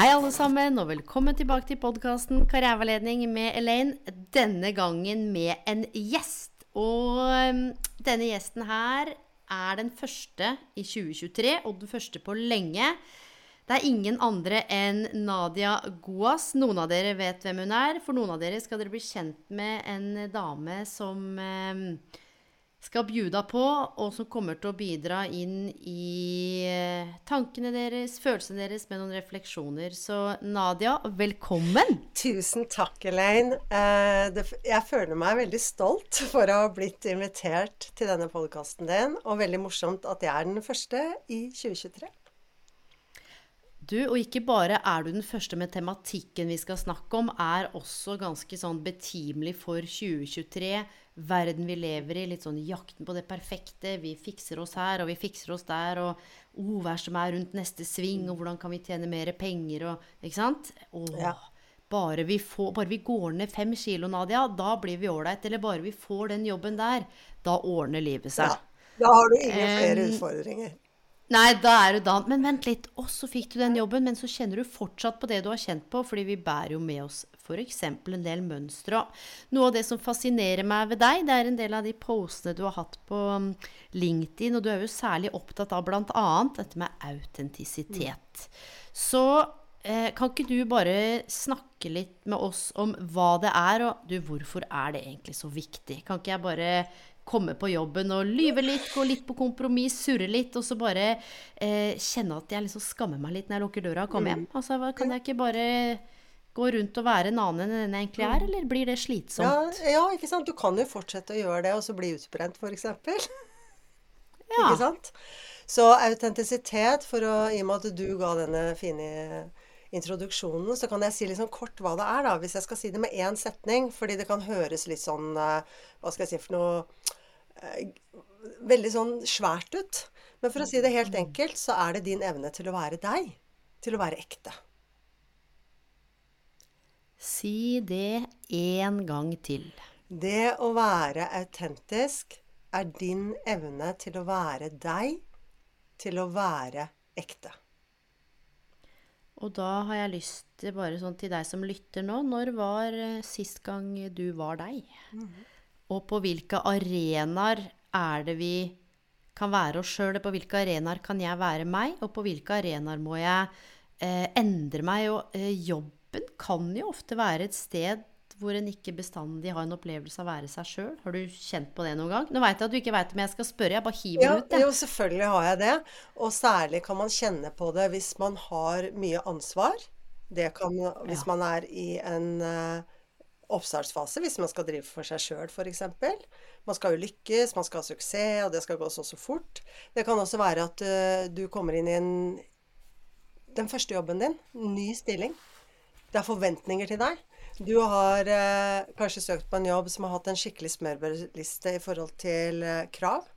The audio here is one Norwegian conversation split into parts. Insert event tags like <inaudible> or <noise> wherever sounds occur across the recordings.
Hei, alle sammen, og velkommen tilbake til podkasten Karriereveiledning med Elaine. Denne gangen med en gjest. Og um, denne gjesten her er den første i 2023, og den første på lenge. Det er ingen andre enn Nadia Goas. Noen av dere vet hvem hun er. For noen av dere skal dere bli kjent med en dame som um, skal bjuda på, og som kommer til å bidra inn i eh, tankene deres, følelsene deres, med noen refleksjoner. Så Nadia, velkommen! Tusen takk, Elaine. Eh, jeg føler meg veldig stolt for å ha blitt invitert til denne podkasten din, og veldig morsomt at jeg er den første i 2023. Du, og ikke bare er du den første med tematikken vi skal snakke om, er også ganske sånn betimelig for 2023 verden vi lever i, litt sånn jakten på det perfekte. Vi fikser oss her, og vi fikser oss der, og oh, hva som er rundt neste sving, og hvordan kan vi tjene mer penger, og Ikke sant? Oh, ja. bare, vi får, bare vi går ned fem kilo, Nadia, da blir vi ålreit. Eller bare vi får den jobben der, da ordner livet seg. Ja. Da har du ingen flere um, utfordringer. Nei, da er du dan. Men vent litt. Og så fikk du den jobben, men så kjenner du fortsatt på det du har kjent på, fordi vi bærer jo med oss f.eks. en del mønstre. Noe av det som fascinerer meg ved deg, det er en del av de postene du har hatt på um, LinkedIn, og du er jo særlig opptatt av bl.a. dette med autentisitet. Så eh, kan ikke du bare snakke litt med oss om hva det er, og du, hvorfor er det egentlig så viktig? Kan ikke jeg bare komme på jobben og lyve litt, gå litt på kompromiss, surre litt, og så bare eh, kjenne at jeg liksom skammer meg litt når jeg lukker døra og kommer hjem. Mm. Altså, Kan jeg ikke bare gå rundt og være en annen enn den jeg egentlig er, eller blir det slitsomt? Ja, ja, ikke sant. Du kan jo fortsette å gjøre det, og så bli utbrent, f.eks. <laughs> Ja. Ikke sant? Så autentisitet, for å, i og med at du ga denne fine introduksjonen, så kan jeg si litt sånn kort hva det er, da. Hvis jeg skal si det med én setning. Fordi det kan høres litt sånn eh, Hva skal jeg si for noe veldig sånn svært ut. Men for å si det helt enkelt, så er det din evne til å være deg. Til å være ekte. Si det én gang til. Det å være autentisk er din evne til å være deg, til å være ekte. Og da har jeg lyst til, bare sånn til deg som lytter nå, når var eh, sist gang du var deg? Mm -hmm. Og på hvilke arenaer er det vi kan være oss sjøl? På hvilke arenaer kan jeg være meg? Og på hvilke arenaer må jeg eh, endre meg? Og eh, jobben kan jo ofte være et sted hvor en ikke bestandig har en opplevelse av å være seg sjøl. Har du kjent på det noen gang? Nå veit jeg at du ikke veit om jeg skal spørre, jeg bare hiver ja, ut. det. Jo, selvfølgelig har jeg det. Og særlig kan man kjenne på det hvis man har mye ansvar. Det kan hvis ja. man er i en uh, oppstartsfase hvis man skal drive for seg sjøl, f.eks. Man skal jo lykkes, man skal ha suksess, og det skal gå så så fort. Det kan også være at uh, du kommer inn i en, den første jobben din, ny stilling. Det er forventninger til deg. Du har uh, kanskje søkt på en jobb som har hatt en skikkelig smørbrødliste i forhold til uh, krav.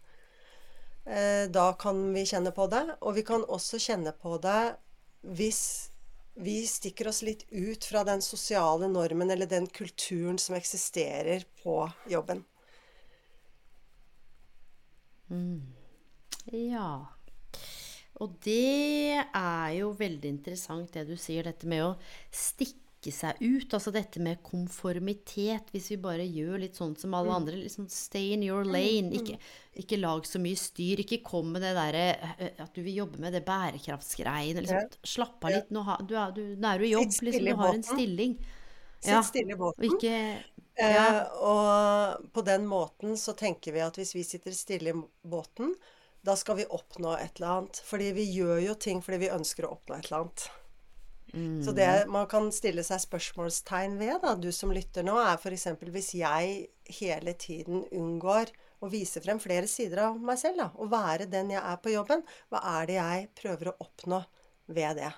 da kan vi kjenne på det. Og vi kan også kjenne på det hvis vi stikker oss litt ut fra den sosiale normen eller den kulturen som eksisterer på jobben. Mm. Ja. Og det er jo veldig interessant det du sier, dette med å stikke seg ut. Altså dette med konformitet. Hvis vi bare gjør litt sånn som alle mm. andre. Liksom stay in your lane. Mm, ikke, ikke lag så mye styr. Ikke kom med det derre eh, at du vil jobbe med det bærekraftsgreiene. Liksom, slapp av litt. Nå, har, du, er, du, nå er du i jobb. Liksom, du har en stilling. Sitt stille i båten. Og, ikke, eh, ja. eh, og på den måten så tenker vi at hvis vi sitter stille i båten, da skal vi oppnå et eller annet. Fordi vi gjør jo ting fordi vi ønsker å oppnå et eller annet. Så det man kan stille seg spørsmålstegn ved, da, du som lytter nå, er f.eks. hvis jeg hele tiden unngår å vise frem flere sider av meg selv, da, og være den jeg er på jobben, hva er det jeg prøver å oppnå ved det?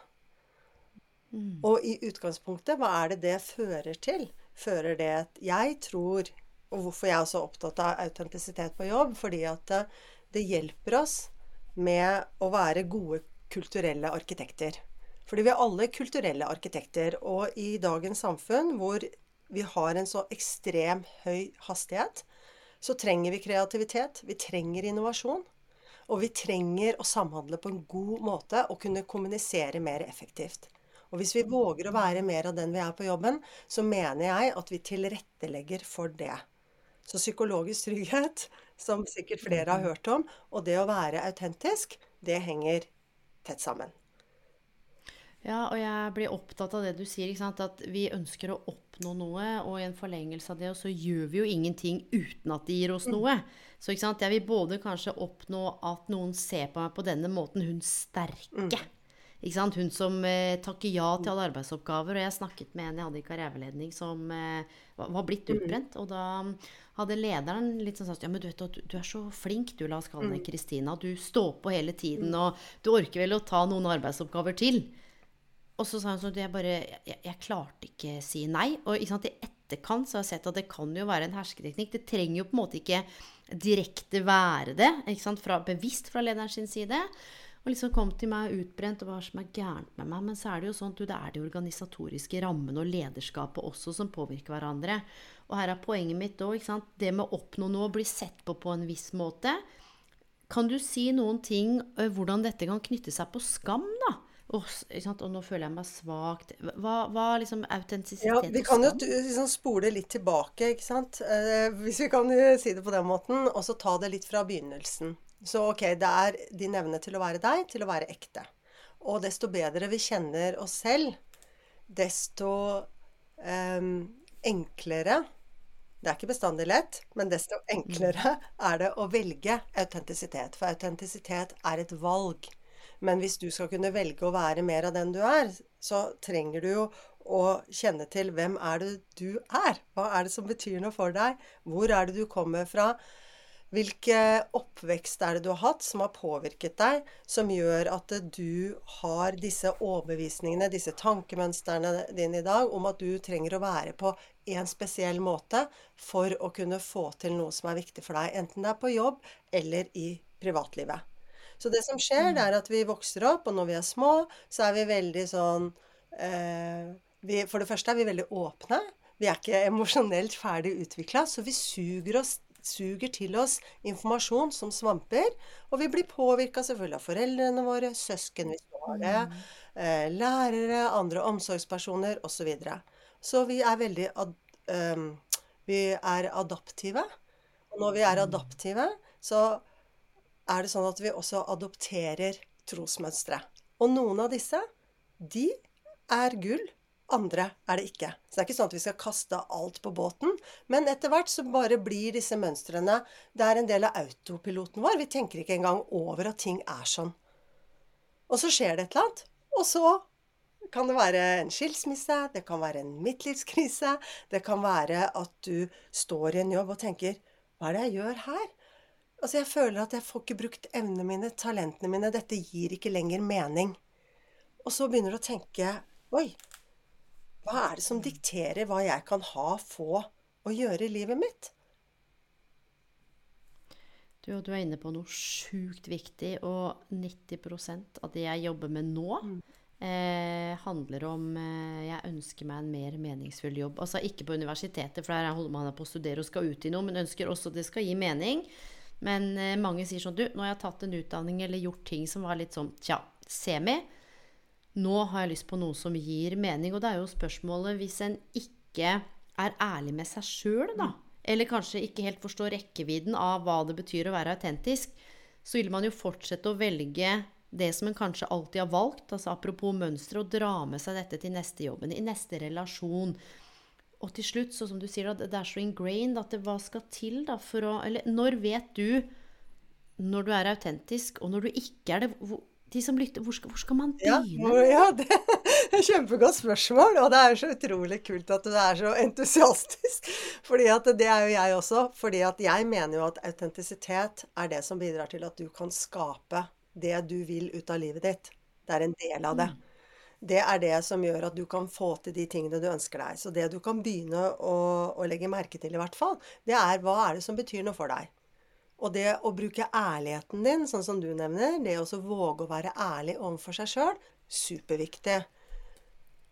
Og i utgangspunktet, hva er det det fører til? Fører det at jeg tror Og hvorfor jeg er også opptatt av autentisitet på jobb? Fordi at det, det hjelper oss med å være gode kulturelle arkitekter. Fordi vi er alle kulturelle arkitekter. Og i dagens samfunn hvor vi har en så ekstrem høy hastighet, så trenger vi kreativitet. Vi trenger innovasjon. Og vi trenger å samhandle på en god måte og kunne kommunisere mer effektivt. Og hvis vi våger å være mer av den vi er på jobben, så mener jeg at vi tilrettelegger for det. Så psykologisk trygghet, som sikkert flere har hørt om, og det å være autentisk, det henger tett sammen. Ja, og jeg blir opptatt av det du sier, ikke sant? at vi ønsker å oppnå noe, og i en forlengelse av det, og så gjør vi jo ingenting uten at det gir oss noe. Så ikke sant? jeg vil både kanskje oppnå at noen ser på meg på denne måten, hun sterke. Ikke sant? Hun som eh, takker ja til alle arbeidsoppgaver. Og jeg snakket med en jeg hadde i karriereveiledning som eh, var, blitt utbrent. Og da hadde lederen litt sånn sagt Ja, men du vet at du, du er så flink, du, la oss kalle deg Kristina. Du står på hele tiden, og du orker vel å ta noen arbeidsoppgaver til. Og så sa hun sånn at jeg bare jeg, jeg klarte ikke si nei. Og ikke sant, i etterkant så har jeg sett at det kan jo være en hersketeknikk. Det trenger jo på en måte ikke direkte være det, ikke sant, fra, bevisst fra lederen sin side. Og liksom kom til meg utbrent og hva som er gærent med meg. Men så er det jo sånn at det er de organisatoriske rammene og lederskapet også som påvirker hverandre. Og her er poenget mitt òg. Det med å oppnå noe, og bli sett på på en viss måte. Kan du si noen ting hvordan dette kan knytte seg på skam, da? Og, og nå føler jeg meg svakt. Hva, hva liksom autentisitet Ja, vi kan jo liksom spole litt tilbake, ikke sant? Eh, hvis vi kan eh, si det på den måten, og så ta det litt fra begynnelsen. Så ok, det er din evne til å være deg, til å være ekte. Og desto bedre vi kjenner oss selv, desto eh, enklere Det er ikke bestandig lett, men desto enklere er det å velge autentisitet. For autentisitet er et valg. Men hvis du skal kunne velge å være mer av den du er, så trenger du jo å kjenne til hvem er det du er? Hva er det som betyr noe for deg? Hvor er det du kommer fra? Hvilke oppvekst er det du har hatt som har påvirket deg, som gjør at du har disse overbevisningene, disse tankemønstrene dine i dag, om at du trenger å være på en spesiell måte for å kunne få til noe som er viktig for deg, enten det er på jobb eller i privatlivet. Så det som skjer, det er at vi vokser opp, og når vi er små, så er vi veldig sånn eh, vi, For det første er vi veldig åpne. Vi er ikke emosjonelt ferdig utvikla, så vi suger, oss, suger til oss informasjon som svamper. Og vi blir påvirka selvfølgelig av foreldrene våre, søsken hvis vi har det, eh, lærere, andre omsorgspersoner osv. Så, så vi er veldig ad, eh, Vi er adaptive. Og når vi er adaptive, så er det sånn at vi også adopterer trosmønstre. Og noen av disse, de er gull. Andre er det ikke. Så det er ikke sånn at vi skal kaste alt på båten. Men etter hvert så bare blir disse mønstrene Det er en del av autopiloten vår. Vi tenker ikke engang over at ting er sånn. Og så skjer det et eller annet. Og så kan det være en skilsmisse, det kan være en midtlivskrise, det kan være at du står i en jobb og tenker Hva er det jeg gjør her? Altså, jeg føler at jeg får ikke brukt evnene mine, talentene mine. Dette gir ikke lenger mening. Og så begynner du å tenke Oi, hva er det som dikterer hva jeg kan ha, få og gjøre i livet mitt? Du, du er inne på noe sjukt viktig, og 90% av det jeg jobber med nå, eh, handler om eh, Jeg ønsker meg en mer meningsfull jobb. Altså ikke på universitetet, for der holder man på å studere og skal ut i noe, men ønsker også at det skal gi mening. Men eh, mange sier sånn Du, nå har jeg tatt en utdanning eller gjort ting som var litt sånn tja, semi. Nå har jeg lyst på noe som gir mening. Og det er jo spørsmålet hvis en ikke er ærlig med seg sjøl, da, eller kanskje ikke helt forstår rekkevidden av hva det betyr å være autentisk, så vil man jo fortsette å velge det som en kanskje alltid har valgt, altså apropos mønstre, og dra med seg dette til neste jobben, i neste relasjon. Og til slutt, så som du sier, at det er så ingrained at det, hva skal til da for å Eller når vet du når du er autentisk, og når du ikke er det? Hvor, de som lytter, hvor skal, hvor skal man begynne? Ja, ja <laughs> det, Kjempegodt spørsmål, og det er så utrolig kult at du er så entusiastisk. <laughs> Fordi at det er jo jeg også. Fordi at jeg mener jo at autentisitet er det som bidrar til at du kan skape det du vil ut av livet ditt. Det er en del av det. Det er det som gjør at du kan få til de tingene du ønsker deg. Så det du kan begynne å, å legge merke til, i hvert fall, det er hva er det som betyr noe for deg. Og det å bruke ærligheten din, sånn som du nevner, det å våge å være ærlig overfor seg sjøl, superviktig.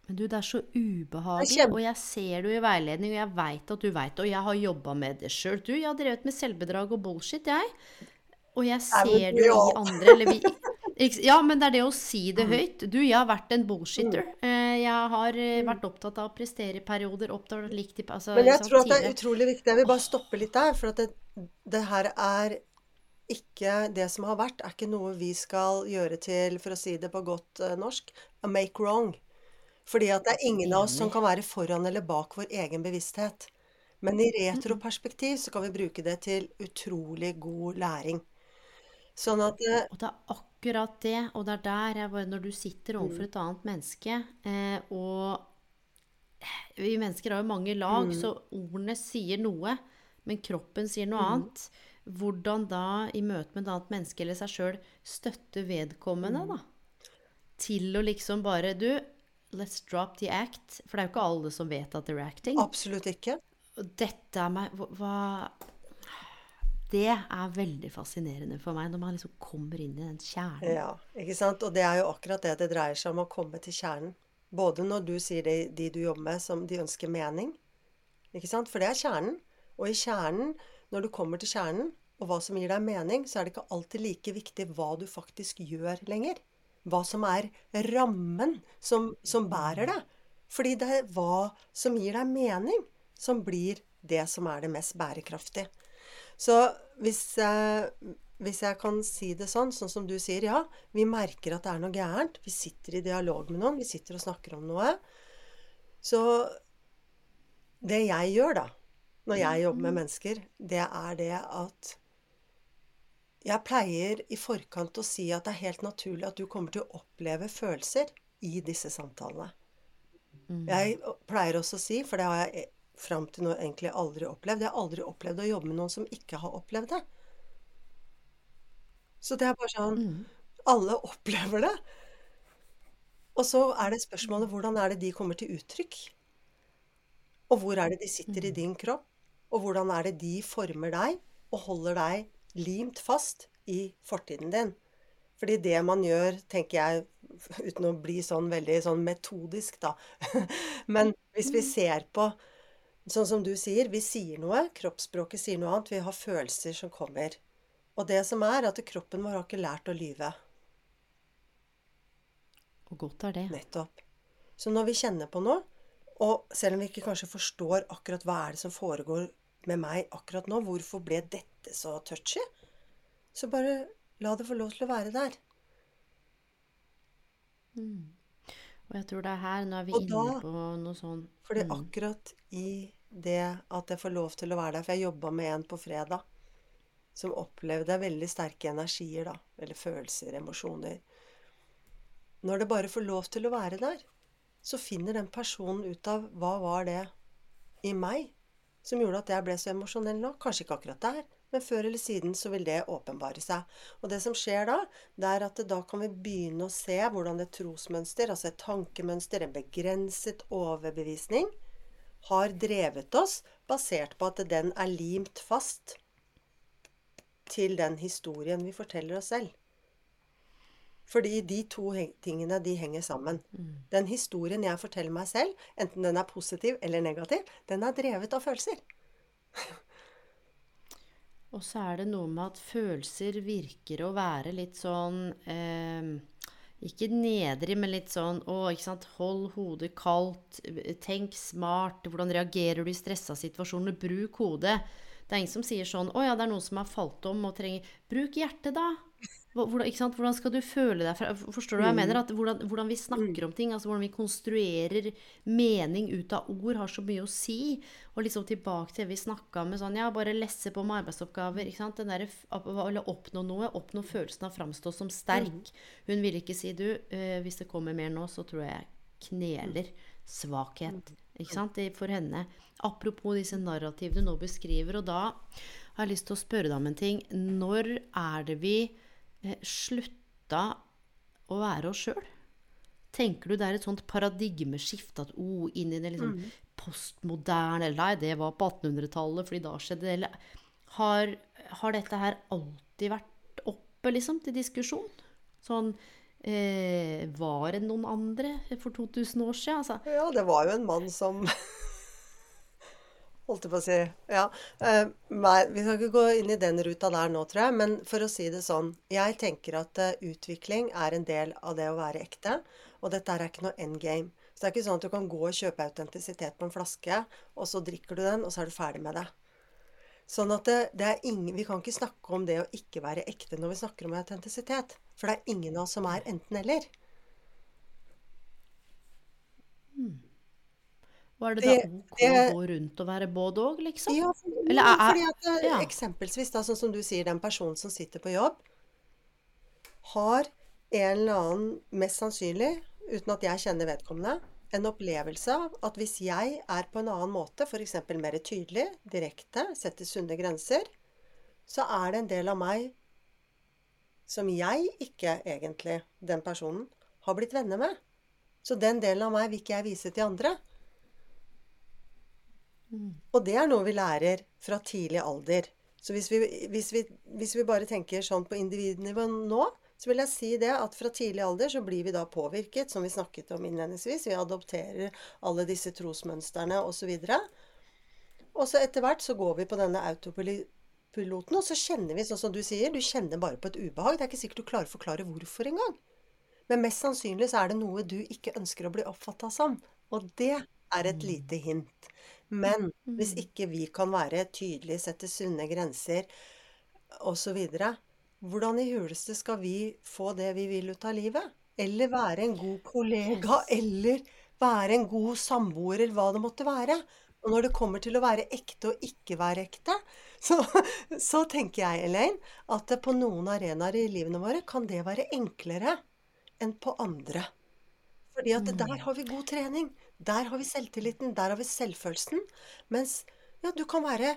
Men du, det er så ubehagelig, og jeg ser det jo i veiledning, og jeg veit at du veit det, og jeg har jobba med det sjøl. Du, jeg har drevet med selvbedrag og bullshit, jeg. Og jeg ser det jo i andre, eller vi Ja, men det er det å si det mm. høyt. Du, jeg har vært en bullshitter. Mm. Eh, jeg har eh, mm. vært opptatt av å prestere i perioder, opptatt av likt altså, Men jeg tror at det er utrolig viktig. Jeg vil bare stoppe litt der. For at det, det her er ikke Det som har vært, er ikke noe vi skal gjøre til, for å si det på godt uh, norsk, a make wrong. Fordi at det er ingen av oss som kan være foran eller bak vår egen bevissthet. Men i retroperspektiv så kan vi bruke det til utrolig god læring. Sånn at Og det er akkurat det. Og det er der jeg bare Når du sitter overfor mm. et annet menneske, eh, og vi mennesker har jo mange lag, mm. så ordene sier noe, men kroppen sier noe mm. annet. Hvordan da, i møte med et annet menneske eller seg sjøl, støtte vedkommende, mm. da? Til å liksom bare Du, let's drop the act. For det er jo ikke alle som vet at they're acting. Absolutt ikke. Dette er meg Hva det er veldig fascinerende for meg, når man liksom kommer inn i den kjernen. Ja, ikke sant. Og det er jo akkurat det det dreier seg om, å komme til kjernen. Både når du sier det de du jobber med, som de ønsker mening. Ikke sant? For det er kjernen. Og i kjernen, når du kommer til kjernen, og hva som gir deg mening, så er det ikke alltid like viktig hva du faktisk gjør lenger. Hva som er rammen som, som bærer det. Fordi det er hva som gir deg mening, som blir det som er det mest bærekraftige. Så hvis jeg, hvis jeg kan si det sånn, sånn som du sier, ja, vi merker at det er noe gærent. Vi sitter i dialog med noen, vi sitter og snakker om noe. Så det jeg gjør, da, når jeg jobber med mennesker, det er det at jeg pleier i forkant å si at det er helt naturlig at du kommer til å oppleve følelser i disse samtalene. Mm. Jeg pleier også å si, for det har jeg fram til nå egentlig aldri opplevd. Jeg har aldri opplevd å jobbe med noen som ikke har opplevd det. Så det er bare sånn mm. Alle <laughs> opplever det. Og så er det spørsmålet hvordan er det de kommer til uttrykk? Og hvor er det de sitter i mm. din kropp? Og hvordan er det de former deg og holder deg limt fast i fortiden din? Fordi det man gjør, tenker jeg, uten å bli sånn veldig sånn metodisk, da <laughs> Men hvis vi mm. ser på Sånn som du sier, vi sier noe, kroppsspråket sier noe annet. Vi har følelser som kommer. Og det som er, at kroppen vår har ikke lært å lyve. Og godt er det. Nettopp. Så når vi kjenner på noe, og selv om vi ikke kanskje forstår akkurat hva er det som foregår med meg akkurat nå, hvorfor ble dette så touchy, så bare la det få lov til å være der. Mm. Og jeg tror det er her Nå er vi og inne da, på noe sånn For det er mm. akkurat i det at jeg får lov til å være der For jeg jobba med en på fredag som opplevde veldig sterke energier, da. Eller følelser, emosjoner. Når det bare får lov til å være der, så finner den personen ut av hva var det i meg som gjorde at jeg ble så emosjonell nå. Kanskje ikke akkurat der, men før eller siden så vil det åpenbare seg. Og det som skjer da, det er at da kan vi begynne å se hvordan et trosmønster, altså et tankemønster, en begrenset overbevisning, har drevet oss basert på at den er limt fast til den historien vi forteller oss selv. Fordi de to tingene de henger sammen. Mm. Den historien jeg forteller meg selv, enten den er positiv eller negativ, den er drevet av følelser. <laughs> Og så er det noe med at følelser virker å være litt sånn eh, Ikke nedrig, men litt sånn å, ikke sant, Hold hodet kaldt. Tenk smart. Hvordan reagerer du i stressa situasjoner? Bruk hodet. Det er ingen som sier sånn Å ja, det er noen som har falt om og trenger Bruk hjertet, da. Hvordan, hvordan, skal du føle deg? Forstår du hva jeg mener? Mm. At hvordan, hvordan, vi snakker mm. om ting, altså hvordan vi konstruerer mening ut av ord, har så mye å si. Og liksom tilbake til det vi snakka med sånn Ja, bare lesse på med arbeidsoppgaver. ikke sant? Den der, Eller oppnå noe. Oppnå følelsen av framstå som sterk. Mm. Hun ville ikke si du, uh, hvis det kommer mer nå, så tror jeg jeg kneler. Svakhet. Ikke sant? For henne. Apropos disse narrativene du nå beskriver, og da har jeg lyst til å spørre deg om en ting. Når er det vi eh, slutta å være oss sjøl? Tenker du det er et sånt paradigmeskift at oh, inn i det liksom postmoderne Eller nei, det var på 1800-tallet, fordi da skjedde det. Eller har, har dette her alltid vært oppe, liksom, til diskusjon? Sånn eh, Var det noen andre for 2000 år siden? Altså, Ja, det var jo en mann som Holdt jeg på å si. Ja. Eh, nei, vi skal ikke gå inn i den ruta der nå, tror jeg. Men for å si det sånn. Jeg tenker at eh, utvikling er en del av det å være ekte. Og dette er ikke noe end game. Så det er ikke sånn at du kan gå og kjøpe autentisitet på en flaske, og så drikker du den, og så er du ferdig med det. Sånn at det, det ingen, Vi kan ikke snakke om det å ikke være ekte når vi snakker om autentisitet. For det er ingen av oss som er enten-eller. Var det da Det, ok det å gå rundt og være både òg, liksom? Ja, for, Eller er, fordi at eh, ja. eksempelsvis, da, sånn som du sier, den personen som sitter på jobb, har en eller annen, mest sannsynlig, uten at jeg kjenner vedkommende, en opplevelse av at hvis jeg er på en annen måte, f.eks. mer tydelig, direkte, setter sunne grenser, så er det en del av meg som jeg ikke egentlig, den personen, har blitt venner med. Så den delen av meg vil ikke jeg vise til andre. Og det er noe vi lærer fra tidlig alder. Så hvis vi, hvis vi, hvis vi bare tenker sånn på individnivå nå, så vil jeg si det at fra tidlig alder så blir vi da påvirket, som vi snakket om innledningsvis. Vi adopterer alle disse trosmønstrene osv. Og så etter hvert så går vi på denne autopiloten, og så kjenner vi, sånn som du sier, du kjenner bare på et ubehag. Det er ikke sikkert du klarer å forklare hvorfor engang. Men mest sannsynlig så er det noe du ikke ønsker å bli oppfatta som. Og det er et lite hint. Men hvis ikke vi kan være tydelige, sette sunne grenser osv., hvordan i huleste skal vi få det vi vil ut av livet? Eller være en god kollega, eller være en god samboer, eller hva det måtte være. Og når det kommer til å være ekte og ikke være ekte, <laughs> så, så tenker jeg, Elaine, at på noen arenaer i livene våre kan det være enklere enn på andre. Fordi at der har vi god trening. Der har vi selvtilliten. Der har vi selvfølelsen. Mens ja, du kan være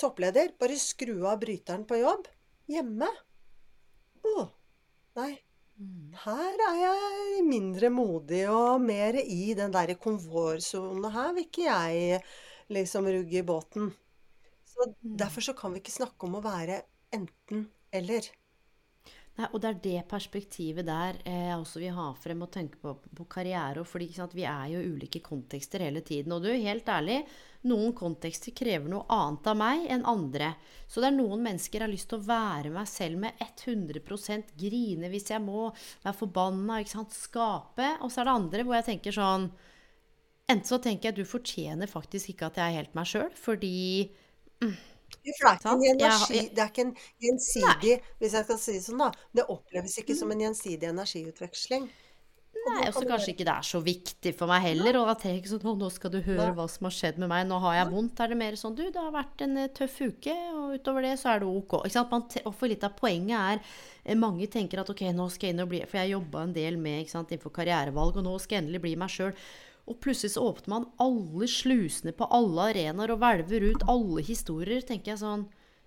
toppleder. Bare skru av bryteren på jobb. Hjemme. Å, nei. Her er jeg mindre modig og mer i den derre komfortsonen. Her vil ikke jeg liksom rugge i båten. Så derfor så kan vi ikke snakke om å være enten-eller. Nei, og det er det perspektivet der eh, også vil ha frem og tenke på på karriere. Fordi vi er jo i ulike kontekster hele tiden. Og du, helt ærlig, noen kontekster krever noe annet av meg enn andre. Så det er noen mennesker jeg har lyst til å være meg selv med 100% grine hvis jeg må, være forbanna, ikke sant, skape. Og så er det andre hvor jeg tenker sånn Enten så tenker jeg at du fortjener faktisk ikke at jeg er helt meg sjøl, fordi For det er ikke en Sant? Energi, det er ikke en gjensidig Hvis jeg skal si det sånn, da. Det oppleves ikke som en gjensidig energiutveksling. Nei, og så kanskje ikke det er så viktig for meg heller. Og tenker jeg ikke sånn nå skal du høre hva som har skjedd med meg. Nå har jeg vondt. Er det mer sånn Du, det har vært en eh, tøff uke, og utover det så er det ok. Man, og for litt av poenget er eh, Mange tenker at ok, nå skal jeg inn og bli For jeg jobba en del med ikke sant, innenfor karrierevalg, og nå skal jeg endelig bli meg sjøl. Og plutselig så åpner man alle slusene på alle arenaer og hvelver ut alle historier, tenker jeg sånn.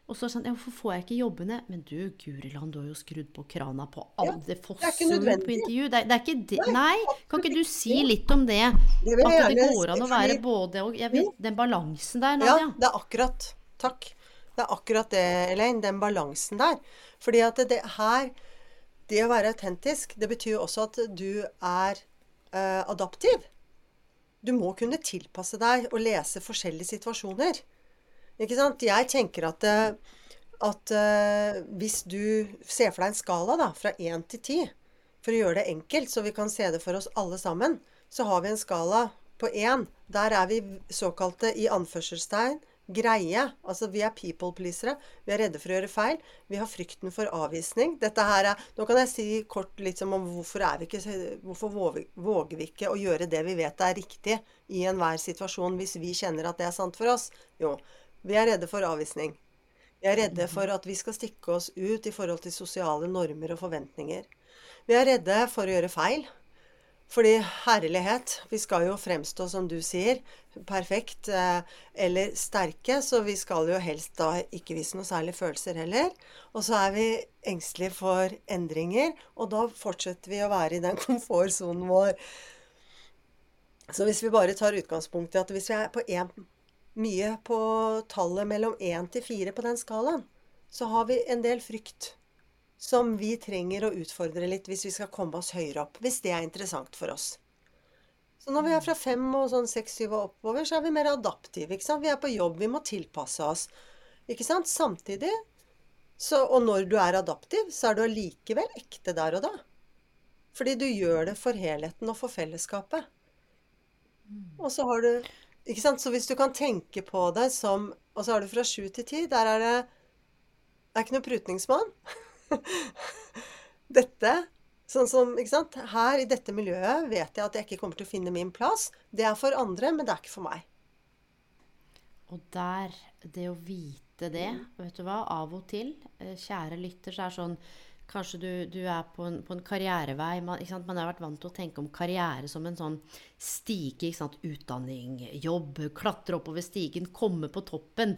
Og så er det sånn Ja, hvorfor får jeg ikke jobbene? Men du, Guriland, du har jo skrudd på krana på alle. Fosser ut på intervju. Det, det er ikke det. Nei, kan ikke du si litt om det? Det At det går an å være både og. Jeg vet, den balansen der, Nadia. Ja, det er akkurat Takk. Det er akkurat det, Elaine. Den balansen der. Fordi at det, det her Det å være autentisk, det betyr jo også at du er uh, adaptiv. Du må kunne tilpasse deg og lese forskjellige situasjoner. Ikke sant? Jeg tenker at, eh, at eh, hvis du ser for deg en skala da, fra 1 til 10, for å gjøre det enkelt, så vi kan se det for oss alle sammen, så har vi en skala på 1. Der er vi såkalte, i anførselstegn, greie. Altså vi er people pleasere. Vi er redde for å gjøre feil. Vi har frykten for avvisning. Dette her er Nå kan jeg si kort litt om hvorfor er vi ikke Hvorfor våger våger vi ikke å gjøre det vi vet er riktig i enhver situasjon hvis vi kjenner at det er sant for oss? Jo, vi er redde for avvisning. Vi er redde for at vi skal stikke oss ut i forhold til sosiale normer og forventninger. Vi er redde for å gjøre feil. Fordi herlighet Vi skal jo fremstå, som du sier, perfekt eh, eller sterke, så vi skal jo helst da ikke vise noe særlig følelser heller. Og så er vi engstelige for endringer, og da fortsetter vi å være i den <laughs> komfortsonen vår. Så hvis vi bare tar utgangspunkt i at hvis vi er på en, mye på tallet mellom én til fire på den skalaen, så har vi en del frykt som vi trenger å utfordre litt hvis vi skal komme oss høyere opp. Hvis det er interessant for oss. Så når vi er fra fem og sånn seks, syv og oppover, så er vi mer adaptive. ikke sant? Vi er på jobb, vi må tilpasse oss. Ikke sant? Samtidig så, Og når du er adaptiv, så er du allikevel ekte der og da. Fordi du gjør det for helheten og for fellesskapet. Og så har du Ikke sant? Så hvis du kan tenke på det som Og så har du fra sju til ti. Der er det Det er ikke noe prutningsmann. <laughs> <laughs> Dette Sånn som, ikke sant? Her i dette miljøet vet jeg at jeg ikke kommer til å finne min plass. Det er for andre, men det er ikke for meg. Og der, det å vite det, vet du hva, av og til, eh, kjære lytter, så er det sånn Kanskje du, du er på en, på en, karrierevei. Man, man, har vært vant til å tenke om karriere som en sånn stige. Utdanning, jobb, klatre oppover stigen, komme på toppen.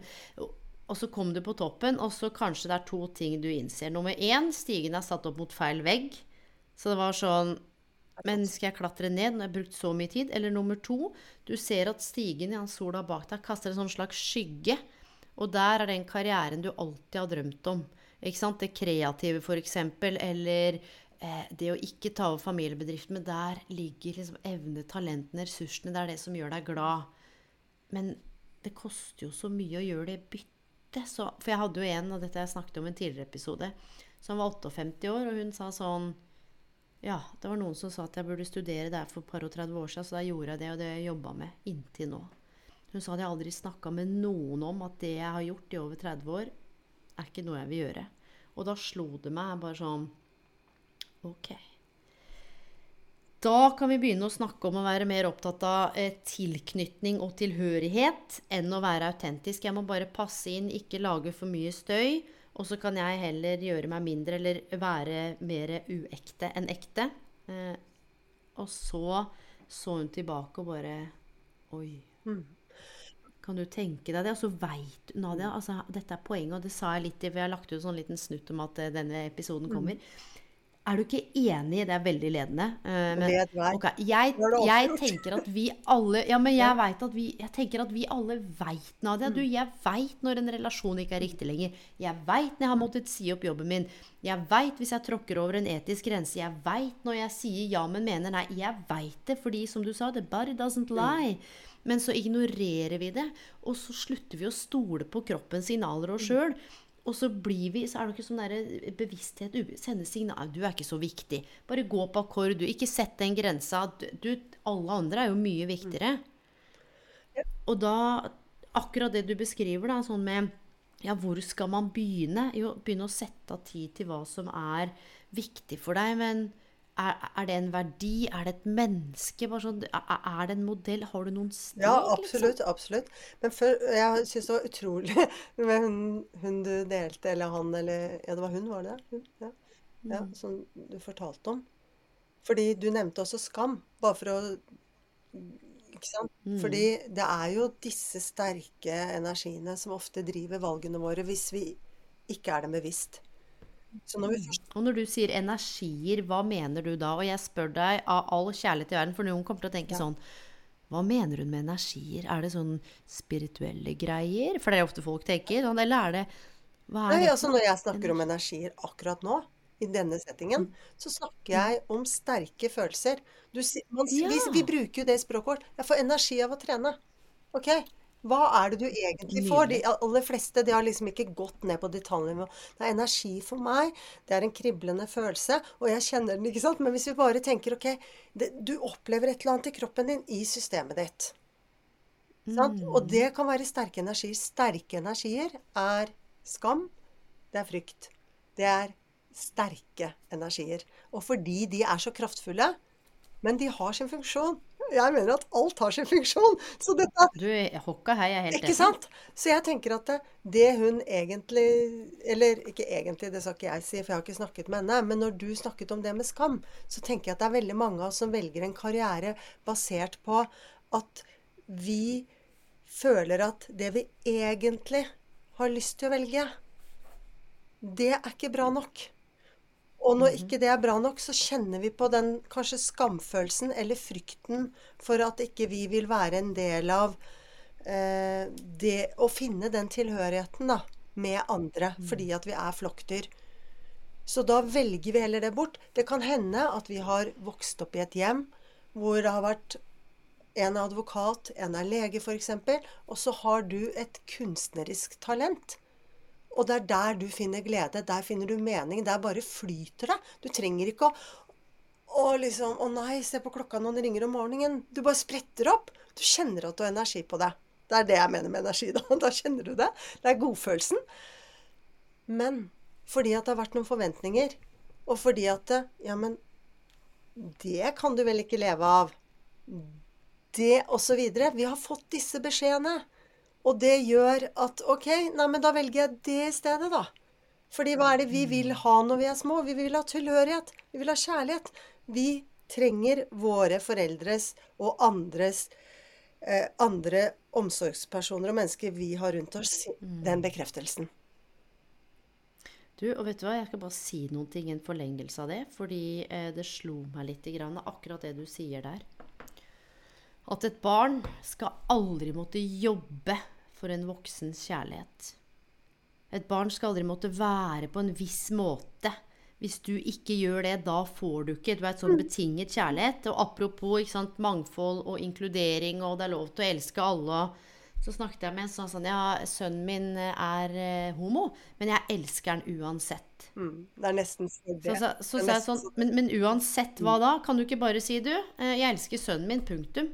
Og så kom du på toppen, og så kanskje det er to ting du innser. Nummer én, stigen er satt opp mot feil vegg. Så det var sånn Men skal jeg klatre ned når jeg har brukt så mye tid? Eller nummer to, du ser at stigen i ja, sola bak deg kaster en sånn slags skygge. Og der er den karrieren du alltid har drømt om. Ikke sant? Det kreative, f.eks. Eller eh, det å ikke ta over familiebedriften. Men der ligger liksom evne, talentene, ressursene. Det er det som gjør deg glad. Men det koster jo så mye å gjøre det byttet så, For jeg hadde jo en, og dette jeg snakket om i en tidligere episode, som var 58 år, og hun sa sånn Ja, det var noen som sa at jeg burde studere der for et par og 30 år siden, så da gjorde jeg det, og det jeg med inntil nå. Hun sa at jeg aldri snakka med noen om at det jeg har gjort i over 30 år, er ikke noe jeg vil gjøre. Og da slo det meg bare sånn OK. Da kan vi begynne å snakke om å være mer opptatt av eh, tilknytning og tilhørighet enn å være autentisk. Jeg må bare passe inn, ikke lage for mye støy. Og så kan jeg heller gjøre meg mindre eller være mer uekte enn ekte. Eh, og så så hun tilbake og bare Oi. Mm. Kan du tenke deg det? Og så veit Nadia altså, Dette er poenget, og det sa jeg litt i jeg har lagt ut en sånn liten snutt om at uh, denne episoden mm. kommer. Mm. Er du ikke enig? Det er veldig ledende. Uh, men, okay, jeg, jeg, tenker at vi alle Ja, men jeg vet at vi Jeg tenker at vi alle veit, Nadia. Du, mm. jeg veit når en relasjon ikke er riktig lenger. Jeg veit når jeg har måttet si opp jobben min. Jeg veit hvis jeg tråkker over en etisk grense. Jeg veit når jeg sier ja, men mener nei. Jeg veit det fordi, som du sa, the body doesn't mm. lie. Men så ignorerer vi det, og så slutter vi å stole på kroppens signaler og sjøl. Og så blir vi, så er det ikke sånn der bevissthet Sende signal Du er ikke så viktig. Bare gå på akkord. Du, ikke sett den grensa. Du, alle andre er jo mye viktigere. Og da Akkurat det du beskriver, da, sånn med Ja, hvor skal man begynne? Jo, begynne å sette av tid til hva som er viktig for deg. Men er, er, det en verdi? Er det et menneske? Sånn, er, det en modell? Har du noen steg? Ja, absolutt. Liksom? absolutt. Men før, jeg syns det var utrolig <laughs> med hun, hun, du delte, eller han, eller Ja, det var hun, var det? Hun, ja. ja mm. Som du fortalte om. Fordi du nevnte også skam. Bare for å Ikke sant? Mm. Fordi det er jo disse sterke energiene som ofte driver valgene våre, hvis vi ikke er dem bevisst. Så Når vi først... Og når du sier energier, hva mener du da? Og jeg spør deg av all kjærlighet i verden, for noen kommer til å tenke ja. sånn Hva mener hun med energier? Er det sånn spirituelle greier? For det er ofte folk tenker. Sånn, eller er det hva er Nei, det? Altså når jeg snakker om energier akkurat nå, i denne settingen, mm. så snakker jeg om sterke følelser. Du, man, ja. vi, vi, bruker jo det i språket vårt. Jeg får energi av å trene. Ok? Hva er det du egentlig får? De aller fleste de har liksom ikke gått ned på detaljnivå. Det er energi for meg. Det er en kriblende følelse. Og jeg kjenner den, ikke sant. Men hvis vi bare tenker OK det, Du opplever et eller annet i kroppen din i systemet ditt. Mm. Og det kan være sterke energier. Sterke energier er skam. Det er frykt. Det er sterke energier. Og fordi de er så kraftfulle, men de har sin funksjon Jeg mener at alt har sin funksjon. Så dette Du, hokka hei, jeg er helt enig. Ikke sant? Så jeg tenker at det, det hun egentlig Eller ikke egentlig, det skal ikke jeg si, for jeg har ikke snakket med henne. Men når du snakket om det med skam, så tenker jeg at det er veldig mange av oss som velger en karriere basert på at vi føler at det vi egentlig har lyst til å velge, det er ikke bra nok. Og når ikke det er bra nok, så kjenner vi på den kanskje skamfølelsen eller frykten for at ikke vi vil være en del av eh, det å finne den tilhørigheten da, med andre, fordi at vi er flokkdyr. Så da velger vi heller det bort. Det kan hende at vi har vokst opp i et hjem hvor det har vært en er advokat, en er lege f.eks., og så har du et kunstnerisk talent. Og det er der du finner glede. Der finner du mening. Der bare flyter det. Du trenger ikke å å liksom Å nei, se på klokka når den ringer om morgenen. Du bare spretter opp. Du kjenner at du har energi på det. Det er det jeg mener med energi, da. <laughs> Da kjenner du det. Det er godfølelsen. Men fordi at det har vært noen forventninger, og fordi at Ja, men det kan du vel ikke leve av? Det og videre. Vi har fått disse beskjedene. Og det gjør at OK, nei, men da velger jeg det i stedet, da. Fordi hva er det vi vil ha når vi er små? Vi vil ha tilhørighet. Vi vil ha kjærlighet. Vi trenger våre foreldres og andres eh, andre omsorgspersoner og mennesker vi har rundt oss, den bekreftelsen. Du, og vet du hva, jeg skal bare si noen ting i en forlengelse av det, fordi eh, det slo meg litt grann, akkurat det du sier der. At et barn skal aldri måtte jobbe for en voksens kjærlighet. Et barn skal aldri måtte være på en viss måte. Hvis du ikke gjør det, da får du ikke. Du er et sånn betinget kjærlighet. Og apropos sant, mangfold og inkludering, og det er lov til å elske alle. Så snakket jeg med en sånn Ja, sønnen min er eh, homo, men jeg elsker han uansett. Mm. Det er nesten så det. Så, så, så Det er jeg sånn men, men uansett hva da? Kan du ikke bare si du? eh, Jeg elsker sønnen min, punktum.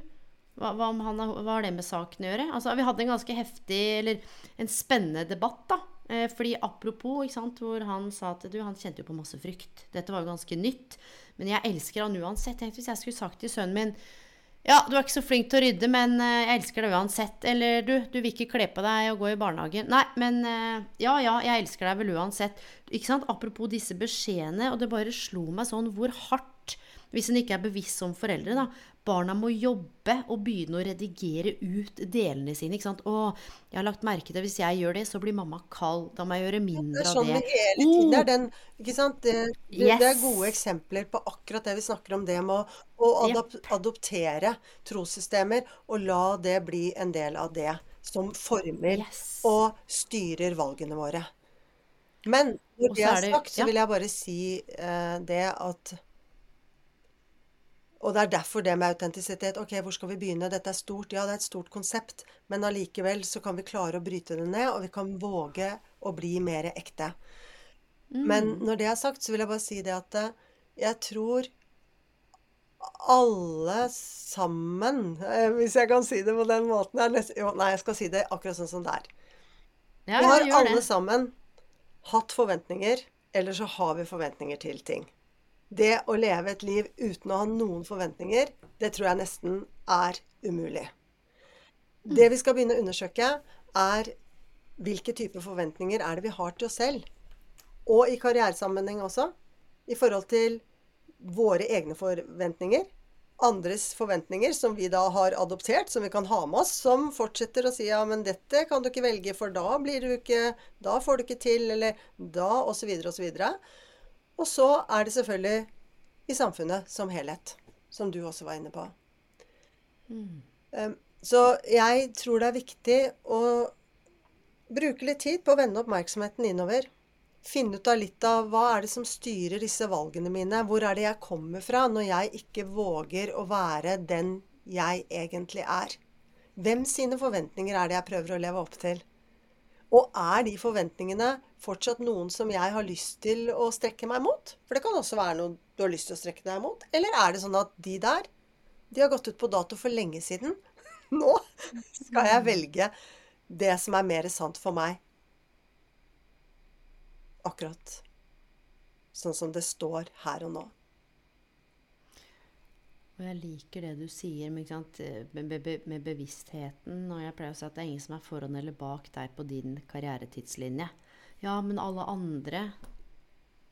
Hva, hva, han, hva har det med saken å gjøre? Altså, vi hadde en ganske heftig, eller en spennende debatt, da. Eh, fordi apropos, sant, hvor han sa at du, han kjente jo på masse frykt. Dette var jo ganske nytt. Men jeg elsker han uansett. Tenk hvis jeg skulle sagt til sønnen min ja, du er ikke så flink til å rydde, men eh, jeg elsker deg uansett. Eller du, du vil ikke kle på deg og gå i barnehagen. Nei, men eh, ja, ja, jeg elsker deg vel uansett. Ikke sant? Apropos disse beskjedene, og det bare slo meg sånn hvor hardt, hvis en ikke er bevisst som foreldre, da. Barna må jobbe og begynne å redigere ut delene sine. ikke sant? Å, jeg har lagt merke til hvis jeg gjør det, så blir mamma kald. Da må jeg gjøre Det mindre er av sånn det. hele tiden Det Oh, er den Ikke sant? Det, det, det er gode eksempler på akkurat det vi snakker om. Det med å, å adop adoptere trossystemer og la det bli en del av det som former Yes. og styrer valgene våre. Men når det er er det- sagt, så vil jeg bare si eh, det at Og det er derfor det med autentisitet. Ok, hvor skal vi begynne? Dette er stort. Ja, det er et stort konsept. Men allikevel så kan vi klare å bryte det ned, og vi kan våge å bli mer ekte. Men når det er sagt, så vil jeg bare si det at eh, jeg tror alle sammen, eh, hvis jeg kan si det på den måten jo, Nei, jeg skal si det akkurat sånn som det er. ja, Vi har alle det. sammen hatt forventninger, eller så har vi forventninger til ting. Det å leve et liv uten å ha noen forventninger, det tror jeg nesten er umulig. Det vi skal begynne å undersøke, er hvilke typer forventninger er det vi har til oss selv. Og i karrieresammenheng også. I forhold til våre egne forventninger. Andres forventninger som vi da har adoptert, som vi kan ha med oss, som fortsetter å si ja, men dette kan du ikke velge, for da blir du ikke Da får du ikke til, eller da, osv., osv. Og så er det selvfølgelig i samfunnet som helhet, som du også var inne på. Mm. Så jeg tror det er viktig å bruke litt tid på å vende oppmerksomheten innover. Finne ut av litt av hva er det som styrer disse valgene mine? Hvor er det jeg kommer fra når jeg ikke våger å være den jeg egentlig er? Hvem sine forventninger er det jeg prøver å leve opp til? Og er de forventningene fortsatt noen som jeg har lyst til å strekke meg mot? For det kan også være noe du har lyst til å strekke deg mot. Eller er det sånn at de der, de har gått ut på dato for lenge siden? <laughs> Nå skal jeg velge det som er mer sant for meg. Akkurat sånn som det står her og nå. Og jeg liker det du sier med, med, med bevisstheten. Og jeg pleier å si at det er ingen som er foran eller bak deg på din karrieretidslinje. Ja, men alle andre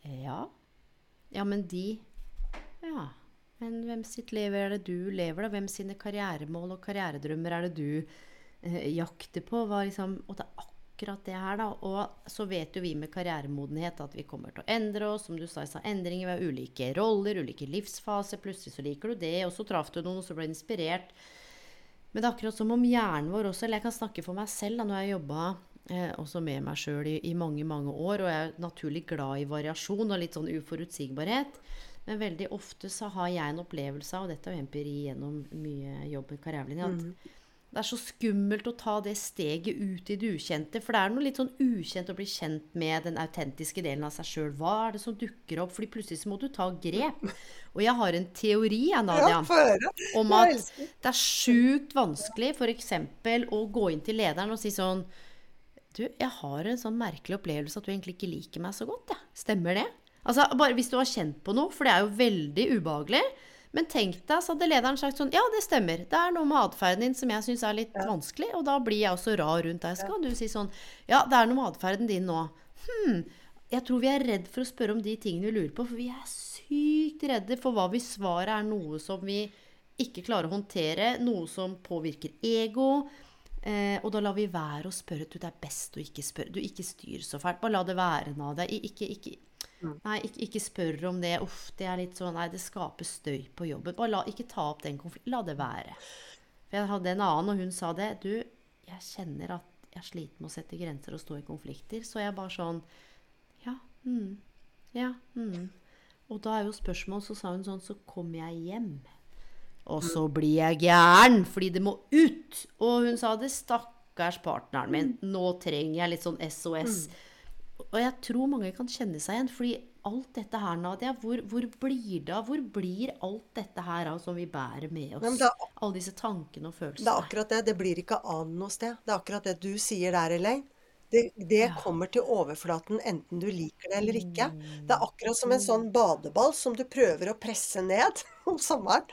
Ja. Ja, men de Ja. Men hvem sitt liv er det du lever, da? Hvem sine karrieremål og karrieredrømmer er det du eh, jakter på? Liksom, og det er akkurat det her, da. Og så vet jo vi med karrieremodenhet at vi kommer til å endre oss. Som du sa, sa endringer. Har ulike roller, ulike livsfaser. Plutselig så liker du det, og så traff du noen, og så ble du inspirert. Men det er akkurat som om hjernen vår også Eller jeg kan snakke for meg selv da når jeg jobba eh, også med meg sjøl i, i mange, mange år. Og jeg er naturlig glad i variasjon og litt sånn uforutsigbarhet. Men veldig ofte så har jeg en opplevelse av, og dette er jo empiri gjennom mye jobb med karrierelinja, at det er så skummelt å ta det steget ut i det ukjente. For det er noe litt sånn ukjent å bli kjent med den autentiske delen av seg sjøl. Hva er det som dukker opp? Fordi plutselig så må du ta grep. Og jeg har en teori, <laughs> Nadia om at det er sjukt vanskelig f.eks. å gå inn til lederen og si sånn Du, jeg har en sånn merkelig opplevelse at du egentlig ikke liker meg så godt. Ja. Stemmer det? Altså, bare Hvis du har kjent på noe, for det er jo veldig ubehagelig. Men tenk deg, så hadde lederen sagt sånn Ja, det stemmer. Det er noe med atferden din som jeg syns er litt vanskelig. Og da blir jeg også rar rundt deg. Så kan du si sånn Ja, det er noe med atferden din nå. Hm. Jeg tror vi er redd for å spørre om de tingene vi lurer på, for vi er sykt redde for hva hvis svaret er noe som vi ikke klarer å håndtere, noe som påvirker ego. Eh, og da lar vi være å spørre. Du, det er best å ikke spørre. Du, ikke styr så fælt. Bare la det være, Nadia. I- Ikke, ikke, nei, ikke, ikke spør om det. Uff, det er litt sånn Nei, det skaper støy på jobben. Bare la, ikke ta opp den konflikten. La det være. For jeg hadde en annen, og hun sa det. Du, jeg kjenner at jeg sliter med å sette grenser og stå i konflikter. Så jeg bare sånn Ja. Mm, ja. Mm. Og da er jo spørsmålet, så sa hun sånn Så kommer jeg hjem. Og så blir jeg gæren, fordi det må ut. Og hun sa det, stakkars partneren min, nå trenger jeg litt sånn SOS. Og jeg tror mange kan kjenne seg igjen, fordi alt dette her, Nadia, hvor, hvor blir det av? Hvor blir alt dette her av som vi bærer med oss? Da, Alle disse tankene og følelsene. Det er akkurat det. Det blir ikke av noe sted. Det er akkurat det du sier der, Elaine. Det, det kommer til overflaten enten du liker det eller ikke. Det er akkurat som en sånn badeball som du prøver å presse ned <laughs> om sommeren.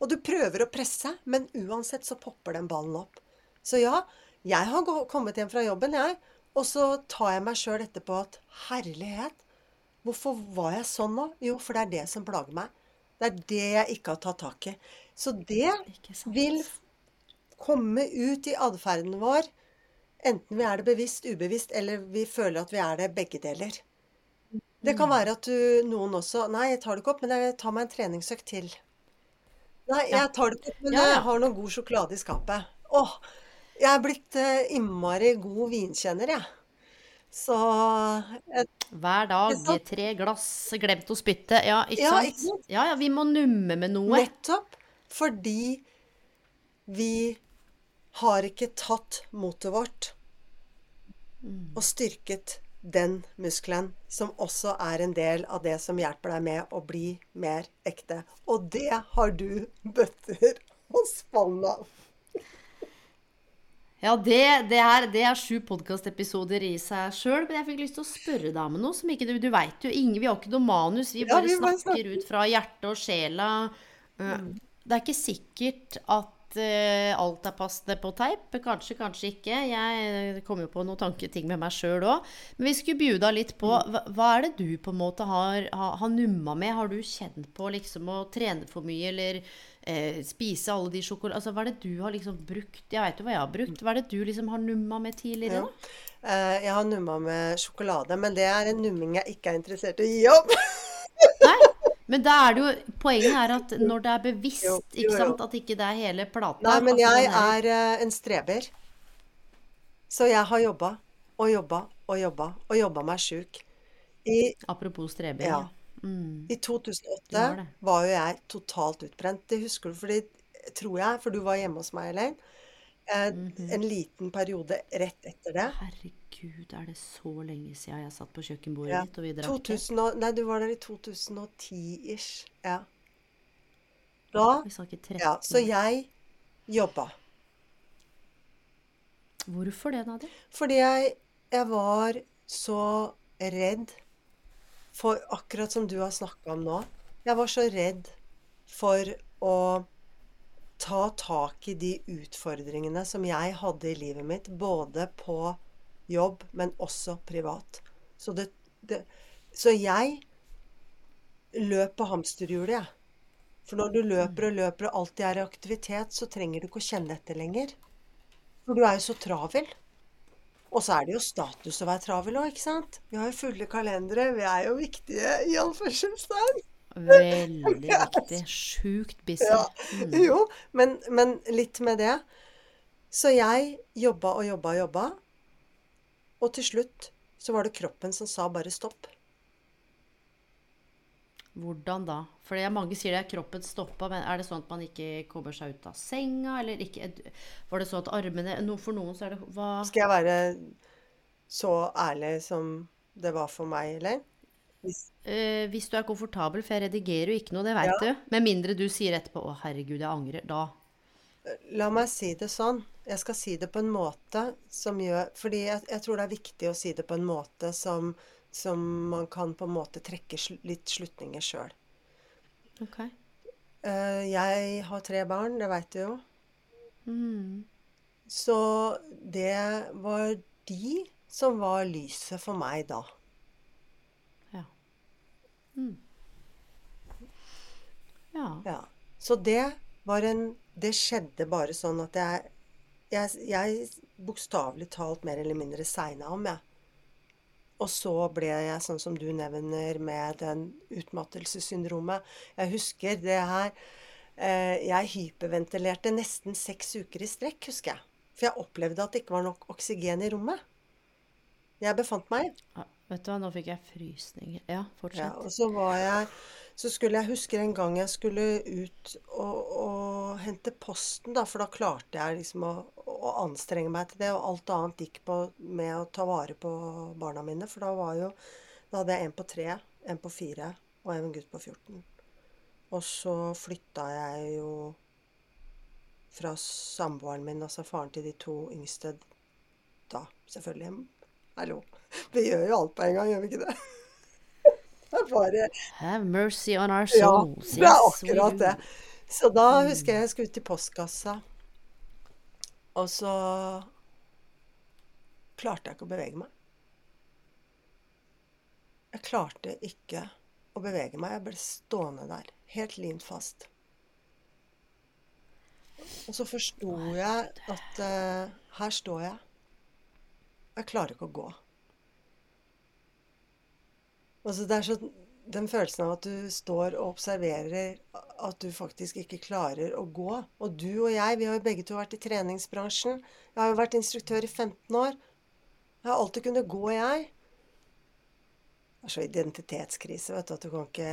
Og du prøver å presse, men uansett så popper den ballen opp. Så ja, jeg har kommet hjem fra jobben, jeg. Og så tar jeg meg sjøl etterpå at herlighet, hvorfor var jeg sånn nå? Jo, for det er det som plager meg. Det er det jeg ikke har tatt tak i. Så det vil komme ut i atferden vår, enten vi er det bevisst, ubevisst, eller vi føler at vi er det begge deler. Det kan være at du, noen også Nei, jeg tar det ikke opp, men jeg tar meg en treningsøkt til. Nei, jeg tar det ikke men jeg har noe god sjokolade i skapet. Åh, jeg er blitt eh, innmari god vinkjenner, jeg. Så jeg, Hver dag tre glass, glemt å spytte. Ja, ikke Ja, sant? ikke sant? Ja, ja, vi må numme med noe. Nettopp fordi vi har ikke tatt motet vårt og styrket den muskelen, som også er en del av det som hjelper deg med å bli mer ekte. Og det har du bøtter og spann av. Ja, det, det, er, det er sju podkastepisoder i seg sjøl. Men jeg fikk lyst til å spørre deg om noe som ikke du Du veit jo ingen Vi har ikke noe manus. Vi Ja, bare vi bare snakker ut fra hjertet og sjela. Uh, Det er ikke sikkert at uh, alt er passende på teip. Kanskje, kanskje ikke. Jeg kommer jo på noen tanketing med meg sjøl òg. Men vi skulle bjuda litt på hva, hva er det du på en måte har, har, har numma med? Har du kjent på liksom å trene for mye, eller uh, spise alle de sjokolade... Altså, hva er det du har liksom brukt? Jeg veit jo hva jeg har brukt. Hva er det du liksom har numma med tidligere, Ja. Eh, Jeg har numma med sjokolade, men det er en numming jeg ikke er interessert i å gi opp. Nei, men da er det jo Poenget er at når det er bevisst, Jo, jo, ikke sant, at ikke det er hele plata Nei, men jeg er eh, en streber. Så jeg har jobba og jobba og jobba og jobba meg sjuk. I, Apropos streber. Ja. Mm. I 2008 var var jo jeg totalt utbrent. Det husker du, fordi, tror jeg, for du var hjemme hos meg, Elaine. Eh, Mhm. En liten periode rett etter det. Herregud, er det så lenge siden jeg satt på kjøkkenbordet Ja. ditt og vi drakk te? nei, du var der i 2010-ish. Ja. Da Vi snakker 13 Ja, så jeg jobba. Hvorfor det, Nadia? Fordi jeg, jeg var så redd for akkurat som du har snakka om nå. Jeg var så redd for å ta tak i de utfordringene som jeg hadde i livet mitt, både på jobb, men også privat. Så, det, det, så jeg løp på hamsterhjulet, jeg. For når du løper og løper og alltid er i aktivitet, så trenger du ikke å kjenne etter lenger. For du er jo så travel. Og så er det jo status å være travel òg, ikke sant? Vi har jo fulle kalendere. Vi er jo viktige i anførselstegn. Veldig <laughs> viktig. Sjukt busy. Ja. Mm. Jo, men, men litt med det. Så jeg jobba og jobba og jobba. Og til slutt så var det kroppen som sa bare stopp. Hvordan da? For mange sier det er kroppen stoppa, men er det sånn at man ikke kommer seg ut av senga, eller ikke Var det sånn at armene For noen så er det hva Skal jeg være så ærlig som det var for meg, eller? Eh, hvis du er komfortabel, for jeg redigerer jo ikke noe, det veit Ja. du. Med mindre du sier etterpå 'Å, herregud, jeg angrer'. Da. La meg si det sånn. Jeg skal si det på en måte som gjør Fordi jeg, jeg tror det er viktig å si det på en måte som, som man kan på en måte trekke sl litt slutninger sjøl. Ok. Uh, jeg har tre barn, det veit du jo. Mm. Så det var de som var lyset for meg da. Ja. Mm. Ja. Ja. Så det var en Det skjedde bare sånn at jeg Jeg, jeg bokstavelig talt mer eller mindre segna om, jeg. Og så ble jeg sånn som du nevner, med den utmattelsessyndromet. Jeg husker det her eh, Jeg hyperventilerte nesten seks uker i strekk, husker jeg. For jeg opplevde at det ikke var nok oksygen i rommet. Jeg befant meg. Ja, Vet du hva, nå fikk jeg frysninger. Ja, Ja, og så var jeg Så skulle jeg huske en gang jeg skulle ut og, og hente posten, da, for da klarte jeg liksom å, å anstrenge meg til det, og alt annet gikk på med å ta vare på barna mine, for da var jo Da hadde jeg en på tre, en på fire og en gutt på 14. Og så flytta jeg jo fra samboeren min, altså faren til de to yngste, da selvfølgelig. Hallo. <laughs> Vi gjør jo alt på en gang, gjør vi ikke det? <laughs> Det bare Have mercy on our souls. Ja, det er akkurat det. Så da husker jeg jeg skulle ut i postkassa, og så klarte jeg ikke å bevege meg. Jeg klarte ikke å bevege meg. Jeg ble stående der, helt lint fast. Og så forsto jeg at uh, her står jeg. Jeg klarer ikke å gå. Og så det er så den følelsen av at du står og observerer at du faktisk ikke klarer å gå. Og du og jeg, vi har jo begge to vært i treningsbransjen. Jeg har jo vært instruktør i 15 år. Jeg har alltid kunnet gå, jeg. Det er så identitetskrise, vet du, at du kan ikke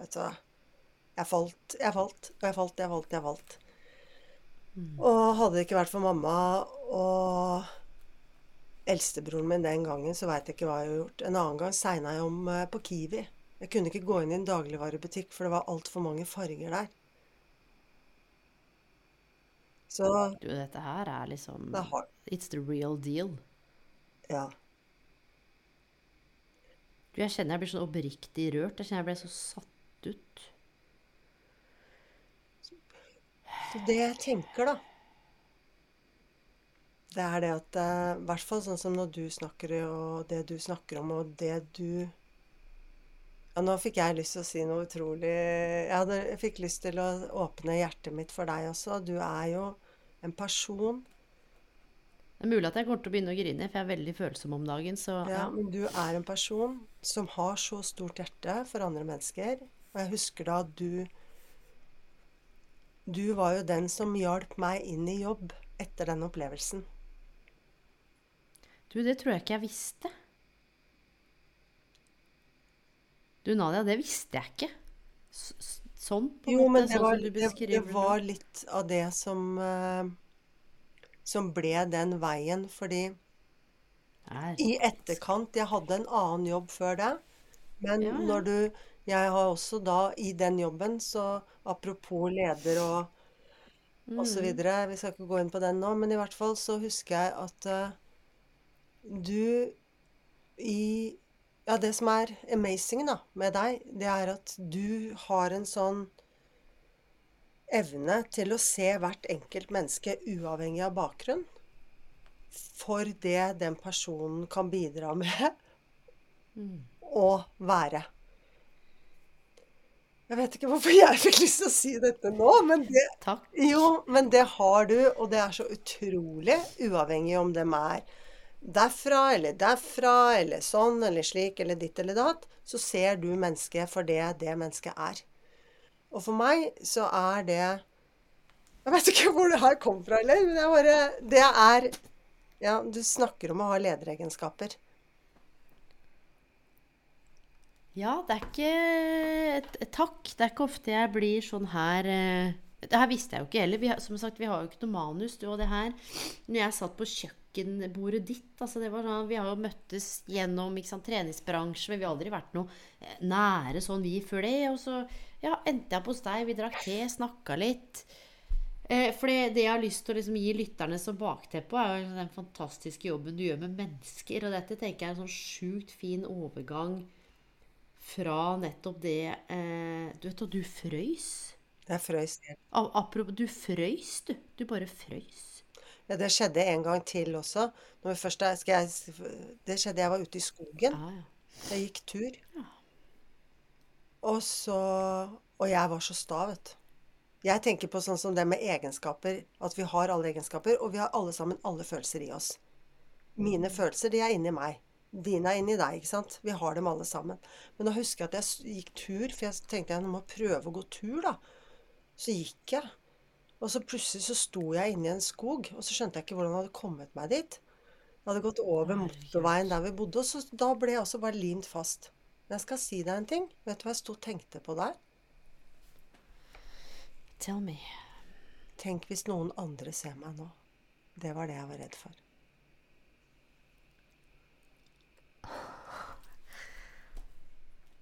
Vet du hva. Jeg falt, jeg falt, og jeg falt, jeg falt, jeg falt. Og hadde det ikke vært for mamma og eldstebroren min den gangen, så veit jeg ikke hva jeg har gjort. En annen gang segna jeg om eh, på Kiwi. Jeg kunne ikke gå inn i en dagligvarebutikk, for det var altfor mange farger der. Så Du, dette her er liksom It's the real deal. Ja. Du, jeg kjenner jeg blir så oppriktig rørt. Jeg kjenner jeg ble så satt ut. Så det jeg tenker, da Det er det at eh, I hvert fall sånn som når du snakker, og det du snakker om, og det du Ja, nå fikk jeg lyst til å si noe utrolig Jeg, hadde, jeg fikk lyst til å åpne hjertet mitt for deg også. Du er jo en person Det er mulig at jeg kommer til å begynne å grine, for jeg er veldig følsom om dagen. Så Ja, ja. men du er en person som har så stort hjerte for andre mennesker. Og jeg husker da at du Du var jo den som hjalp meg inn i jobb etter den opplevelsen. Du, det tror jeg ikke jeg visste. Du, Nadia, det visste jeg ikke. S sånn, på en Jo, måte. men det sånn var, som du det, det men det var litt av det som uh, Som ble den veien, fordi Er i etterkant Jeg hadde en annen jobb før det. Men Ja, når du Jeg har også da i den jobben, så apropos leder og og så Mm. videre. Vi skal ikke gå inn på den nå, men i hvert fall så husker jeg at eh, du i Ja, det som er amazing da, med deg, det er at du har en sånn evne til å se hvert enkelt menneske uavhengig av bakgrunn. For det den personen kan bidra <laughs> med å være. Jeg vet ikke hvorfor jeg fikk lyst til å si dette nå, men det, jo, men det har du, og det er så utrolig uavhengig om dem er derfra eller derfra eller sånn eller slik eller ditt eller datt, så ser du mennesket for det det mennesket er. Og for meg så er det Jeg vet ikke hvor det her kom fra heller, men er bare Det er Ja, du snakker om å ha lederegenskaper. Ja, det er ikke Takk. Det er ikke ofte jeg blir sånn her eh, Det her visste jeg jo ikke heller. Vi, som sagt, vi har jo ikke noe manus, du og det her. Når jeg satt på kjøkkenbordet ditt altså det var sånn, Vi har jo møttes gjennom sant, treningsbransje, men vi har aldri vært noe eh, nære sånn vi før det. Og så ja, endte jeg på hos deg. Vi drakk te, snakka litt. Eh, for det, det jeg har lyst til å liksom gi lytterne som bakteppe, er jo den fantastiske jobben du gjør med mennesker. Og dette tenker jeg er en sånn sjukt fin overgang fra nettopp det eh, Du vet hva, du frøys. Jeg frøys helt. Apropos, du frøys, du. Du bare frøys. Ja, det skjedde en gang til også. Når først jeg, det skjedde jeg var ute i skogen. Ja. Jeg gikk tur. Og så Og jeg var så sta, vet du. Jeg tenker på sånn som det med egenskaper. At vi har alle egenskaper, og vi har alle sammen alle følelser i oss. Mine følelser, de er inni meg. Dine er inni deg, ikke sant. Vi har dem alle sammen. Men da husker jeg at jeg gikk tur, for jeg tenkte jeg må prøve å gå tur, da. Så gikk jeg. Og så plutselig så sto jeg inne i en skog, og så skjønte jeg ikke hvordan jeg hadde kommet meg dit. Jeg hadde gått over motorveien der vi bodde, og så da ble jeg også bare limt fast. Men jeg skal si deg en ting. Vet du hva jeg sto og tenkte på der? Tell me. Tenk hvis noen andre ser meg nå. Det var det jeg var redd for.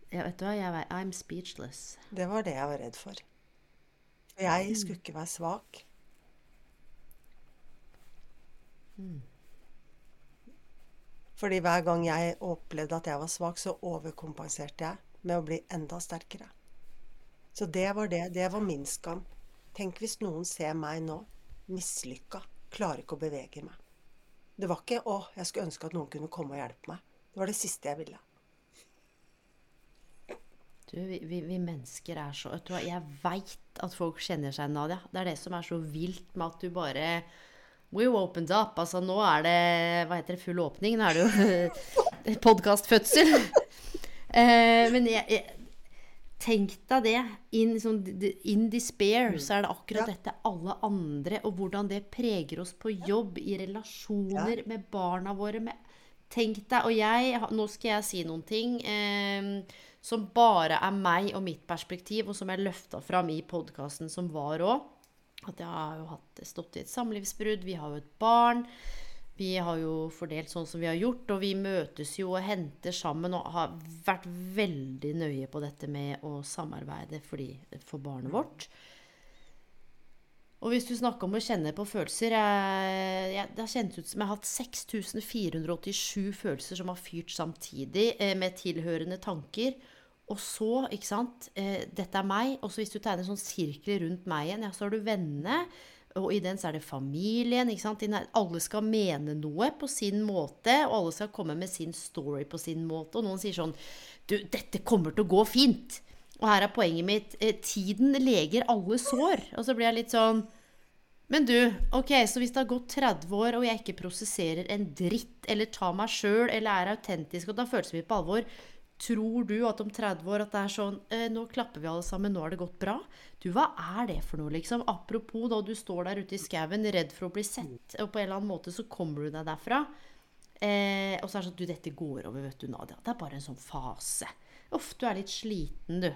Ja, vet du hva, jeg, var, I'm speechless. Det var det jeg var redd for. For jeg skulle ikke være svak. Fordi hver gang jeg opplevde at jeg var svak, så overkompenserte jeg med å bli enda sterkere. Så det var det. Det var min skam. Tenk hvis noen ser meg nå, mislykka, klarer ikke å bevege meg. Det var ikke 'Å, jeg skulle ønske at noen kunne komme og hjelpe meg'. Det var det siste jeg ville. Du, vi, vi, vi mennesker er så vet du Jeg veit at folk kjenner seg, Nadia. Det er det som er så vilt med at du bare We opened up. Altså, nå er det Hva heter det? Full åpning. Nå er det jo <laughs> podkastfødsel. <laughs> Eh, men jeg, jeg Tenk deg det. In, sånn, in despair så er det akkurat Ja. dette alle andre, og hvordan det preger oss på jobb, i relasjoner, med barna våre. Med, tenk deg Og jeg, nå skal jeg si noen ting eh, som bare er meg og mitt perspektiv, og som jeg løfta fram i podkasten som var òg. At jeg har jo hatt, stått i et samlivsbrudd, vi har jo et barn. Vi har jo fordelt sånn som vi har gjort, og vi møtes jo og henter sammen og har vært veldig nøye på dette med å samarbeide fordi, for barnet vårt. Og hvis du snakker om å kjenne på følelser jeg, jeg, Det har kjentes ut som jeg har hatt 6487 følelser som har fyrt samtidig, eh, med tilhørende tanker. Og så, ikke sant eh, Dette er meg. Og så hvis du tegner sånn sirkler rundt meg igjen, ja, så har du vennene. Og i den så er det familien. ikke sant? Alle skal mene noe på sin måte, og alle skal komme med sin story på sin måte. Og noen sier sånn Du, dette kommer til å gå fint. Og her er poenget mitt. Eh, tiden leger alle sår. Og så blir jeg litt sånn Men du, ok, så hvis det har gått 30 år, og jeg ikke prosesserer en dritt, eller tar meg sjøl, eller er autentisk og tar følelsene mine på alvor, tror du at om 30 år at det er sånn eh, Nå klapper vi alle sammen, nå har det gått bra? Du, hva er det for noe, liksom? Apropos da du står der ute i skauen, redd for å bli sett, og på en eller annen måte så kommer du deg derfra. Eh, og så er det sånn Du, dette går over, vet du, Nadia. Det er bare en sånn fase. Uff, du er litt sliten, du.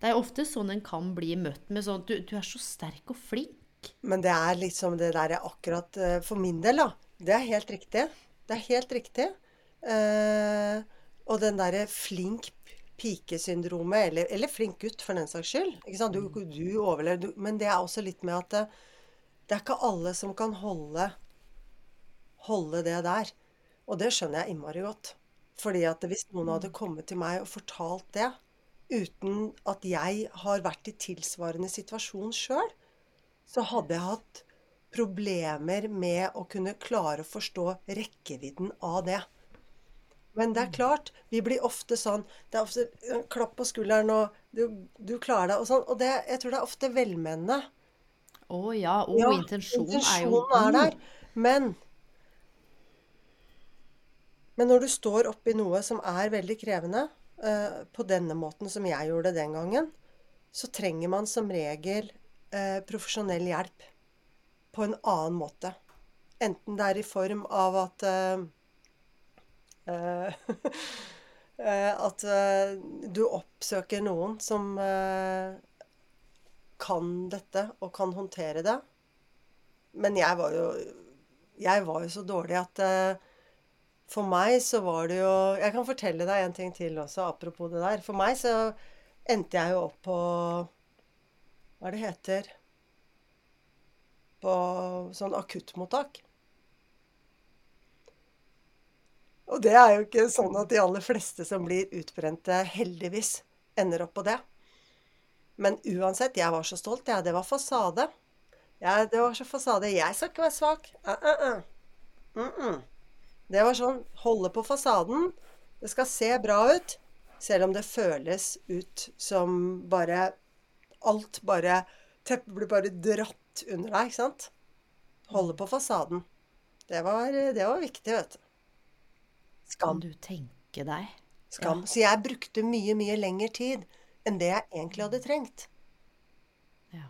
Det er ofte sånn en kan bli møtt med sånn Du, du er så sterk og flink. Men det er liksom det der akkurat eh, For min del, da. Det er helt riktig. Det er helt riktig. Eh, og den derre flink pike-syndromet, eller, eller flink gutt for den saks skyld. Ikke? Du, du overlever, du, men det er også litt med at det, det er ikke alle som kan holde, holde det der. Og det skjønner jeg innmari godt. Fordi at hvis noen hadde kommet til meg og fortalt det, uten at jeg har vært i tilsvarende situasjon sjøl, så hadde jeg hatt problemer med å kunne klare å forstå rekkevidden av det. Men det er klart, vi blir ofte sånn Det er ofte klapp på skulderen og du, du klarer deg og sånn. Og det, jeg tror det er ofte velmenende. Å ja. Å, Ja, intensjonen er jo intensjonen er der. Men Men når du står oppi noe som er veldig krevende, eh, på denne måten som jeg gjorde den gangen, så trenger man som regel eh, profesjonell hjelp på en annen måte. Enten det er i form av at eh, <laughs> At du oppsøker noen som kan dette og kan håndtere det. Men jeg var jo Jeg var jo så dårlig at for meg så var det jo Jeg kan fortelle deg en ting til også, apropos det der. For meg så endte jeg jo opp på Hva er det heter På sånn akuttmottak. Og det er jo ikke sånn at de aller fleste som blir utbrente, heldigvis ender opp på det. Men uansett, jeg var så stolt. jeg. det var fasade. Ja, det var så fasade. Jeg skal ikke være svak. Uh, uh. Mm -mm. Det var sånn holde på fasaden. Det skal se bra ut. Selv om det føles ut som bare Alt bare Teppet blir bare dratt under deg, ikke sant? Holde på fasaden. Det var, det var viktig, vet du. Kan Skam. du tenke deg? Skam. Så jeg brukte mye, mye lengre tid enn det jeg egentlig hadde trengt. Ja.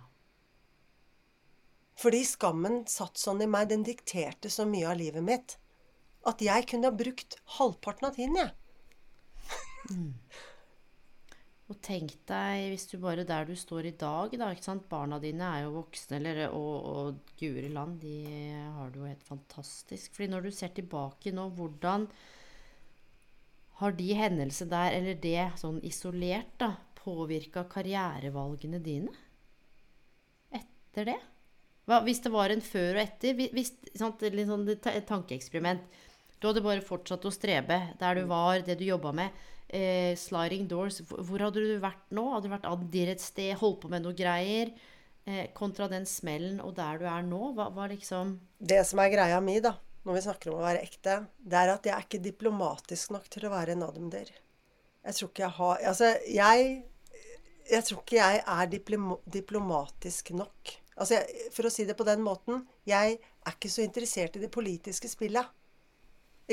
Fordi skammen satt sånn i meg, den dikterte så mye av livet mitt. At jeg kunne ha brukt halvparten av tiden, jeg. Og tenk deg hvis du bare der du står i dag, da, ikke sant. Barna dine er jo voksne, eller, og, og guri land, de har det jo helt fantastisk. Fordi når du ser tilbake nå, hvordan har de hendelsene der, eller det sånn isolert, da, påvirka karrierevalgene dine? Etter det? Hva, hvis det var en før og etter? Hvis, sant, litt sånn et tankeeksperiment. Du hadde bare fortsatt å strebe der du var, det du jobba med. Eh, sliding doors. Hvor hadde du vært nå? Hadde du vært addir et sted, holdt på med noe greier? Eh, kontra den smellen og der du er nå? Hva, hva liksom Det som er greia mi, da, når vi snakker om å være ekte, det er at jeg er ikke diplomatisk nok til å være en admdir. Jeg tror ikke jeg har Altså, jeg Jeg tror ikke jeg er diploma, diplomatisk nok. Altså, jeg, for å si det på den måten, jeg er ikke så interessert i det politiske spillet.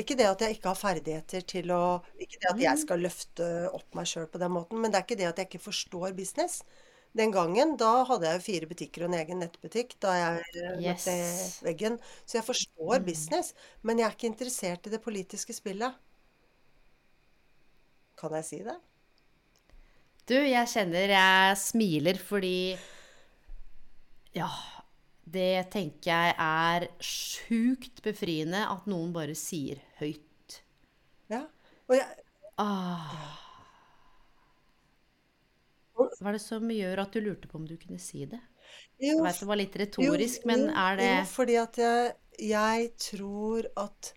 Ikke det at jeg ikke har ferdigheter til å Ikke det at jeg skal løfte opp meg sjøl på den måten, men det er ikke det at jeg ikke forstår business. Den gangen, da hadde jeg fire butikker og en egen nettbutikk da jeg eh, Yes. møtte veggen. Så jeg forstår business, men jeg er ikke interessert i det politiske spillet. Kan jeg si det? Du, jeg kjenner jeg smiler fordi Ja, det tenker jeg er sjukt befriende at noen bare sier høyt. Ja. Og jeg, Ah. Hva er det som gjør at du lurte på om du kunne si det? Jeg jo, vet det var litt retorisk, men er det Jo, fordi at jeg, jeg tror at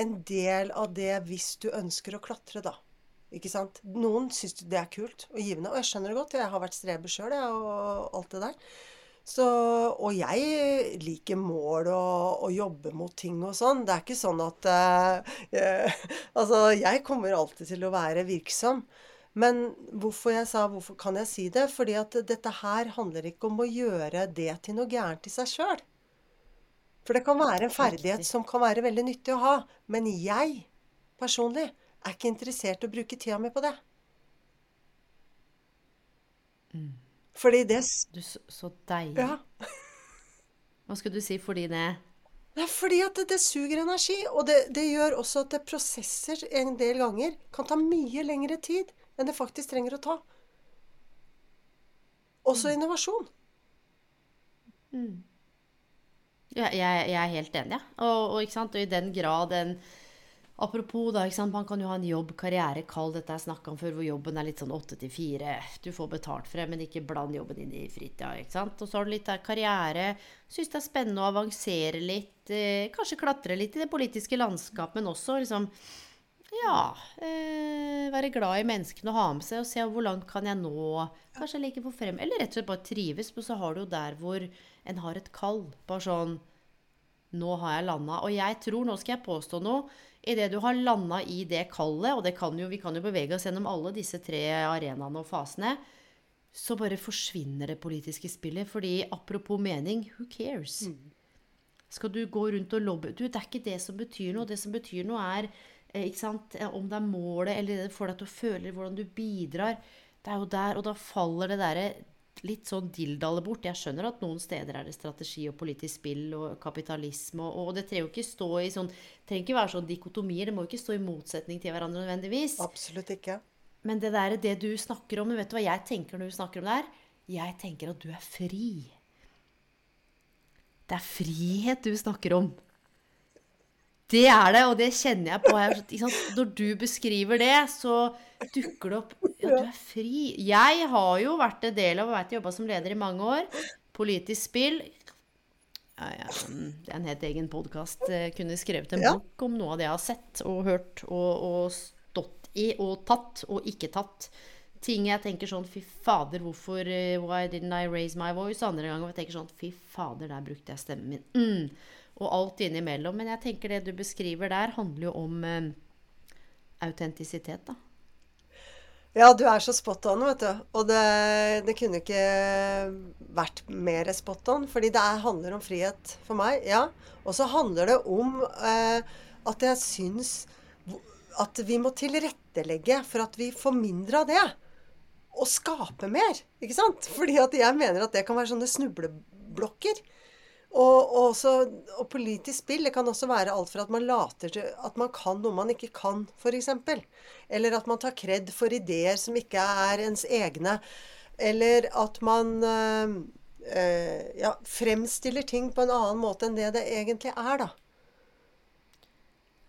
en del av det hvis du ønsker å klatre, da. Ikke sant? Noen syns det er kult og givende, og jeg skjønner det godt. Jeg har vært streber sjøl, og alt det der. Så, og jeg liker mål og, og jobbe mot ting og sånn. Det er ikke sånn at uh, jeg, Altså, jeg kommer alltid til å være virksom. Men hvorfor jeg sa hvorfor kan jeg si det? Fordi at dette her handler ikke om å gjøre det til noe gærent i seg sjøl. For det kan være en ferdighet som kan være veldig nyttig å ha. Men jeg personlig er ikke interessert i å bruke tida mi på det. Fordi det Du, så, så deilig. Ja. Hva skulle du si fordi det Det er fordi at det, det suger energi, og det, det gjør også at det prosesser en del ganger kan ta mye lengre tid enn det faktisk trenger å ta. Også innovasjon. Ja, jeg, jeg er helt enig, ja. Og, og, ikke sant? og i den grad en Apropos, da, man kan jo ha en jobb, karriere, kall dette jeg snakka om før, hvor jobben er litt sånn åtte til fire. Du får betalt for det, men ikke bland jobben inn i fritida. ikke sant? Og så har du litt der karriere. Syns det er spennende å avansere litt. Eh, kanskje klatre litt i det politiske landskapet, men også liksom Ja. Eh, være glad i menneskene og ha med seg og se hvor langt kan jeg nå. Kanskje like på frem Eller rett og slett bare trives. Men så har du jo der hvor en har et kall. Bare sånn Nå har jeg landa. Og jeg tror, nå skal jeg påstå noe, idet du har landa i det kallet, og det kan jo, vi kan jo bevege oss gjennom alle disse tre arenaene og fasene, så bare forsvinner det politiske spillet. Fordi apropos mening, who cares? Skal du gå rundt og lobbe Du, det er ikke det som betyr noe. Det som betyr noe, er eh, eh, om det er målet, eller det får deg til å føle hvordan du bidrar. Det er jo der, og da faller det derre litt sånn dildalle bort. Jeg skjønner at noen steder er det strategi og politisk spill og kapitalisme, og, og det trenger jo ikke stå i sånn trenger ikke være sånn dikotomier. Det må jo ikke stå i motsetning til hverandre nødvendigvis. Absolutt ikke. Men det der, det du snakker om, vet du hva jeg tenker når du snakker om det her? Jeg tenker at du er fri. Det er frihet du snakker om. Det er det, og det kjenner jeg på ikke sant? Når du beskriver det, så dukker det opp Ja, du er fri. Jeg har jo vært en del av og vært jobba som leder i mange år. Politisk spill. Ja, ja, det er en helt egen podkast. Kunne skrevet en bok om noe av det jeg har sett og hørt og, og stått i og tatt og ikke tatt. Ting jeg tenker sånn Fy fader, hvorfor eh, Why didn't I raise my voice? Andre ganger tenker jeg tenker sånn Fy fader, der brukte jeg stemmen min. Mm. Og alt innimellom. Men jeg tenker det du beskriver der, handler jo om eh, autentisitet, da. Ja, du er så spot on, vet du. Og det, det kunne ikke vært mer spot on, fordi det er, handler om frihet for meg. Ja. Og så handler det om eh, at jeg syns at vi må tilrettelegge for at vi får mindre av det. Og skape mer, ikke sant? Fordi at jeg mener at det kan være sånne snubleblokker. Og, og, også, og politisk spill det kan også være alt fra at man later til at man kan noe man ikke kan, f.eks. Eller at man tar kred for ideer som ikke er ens egne. Eller at man øh, øh, ja, fremstiller ting på en annen måte enn det det egentlig er, da.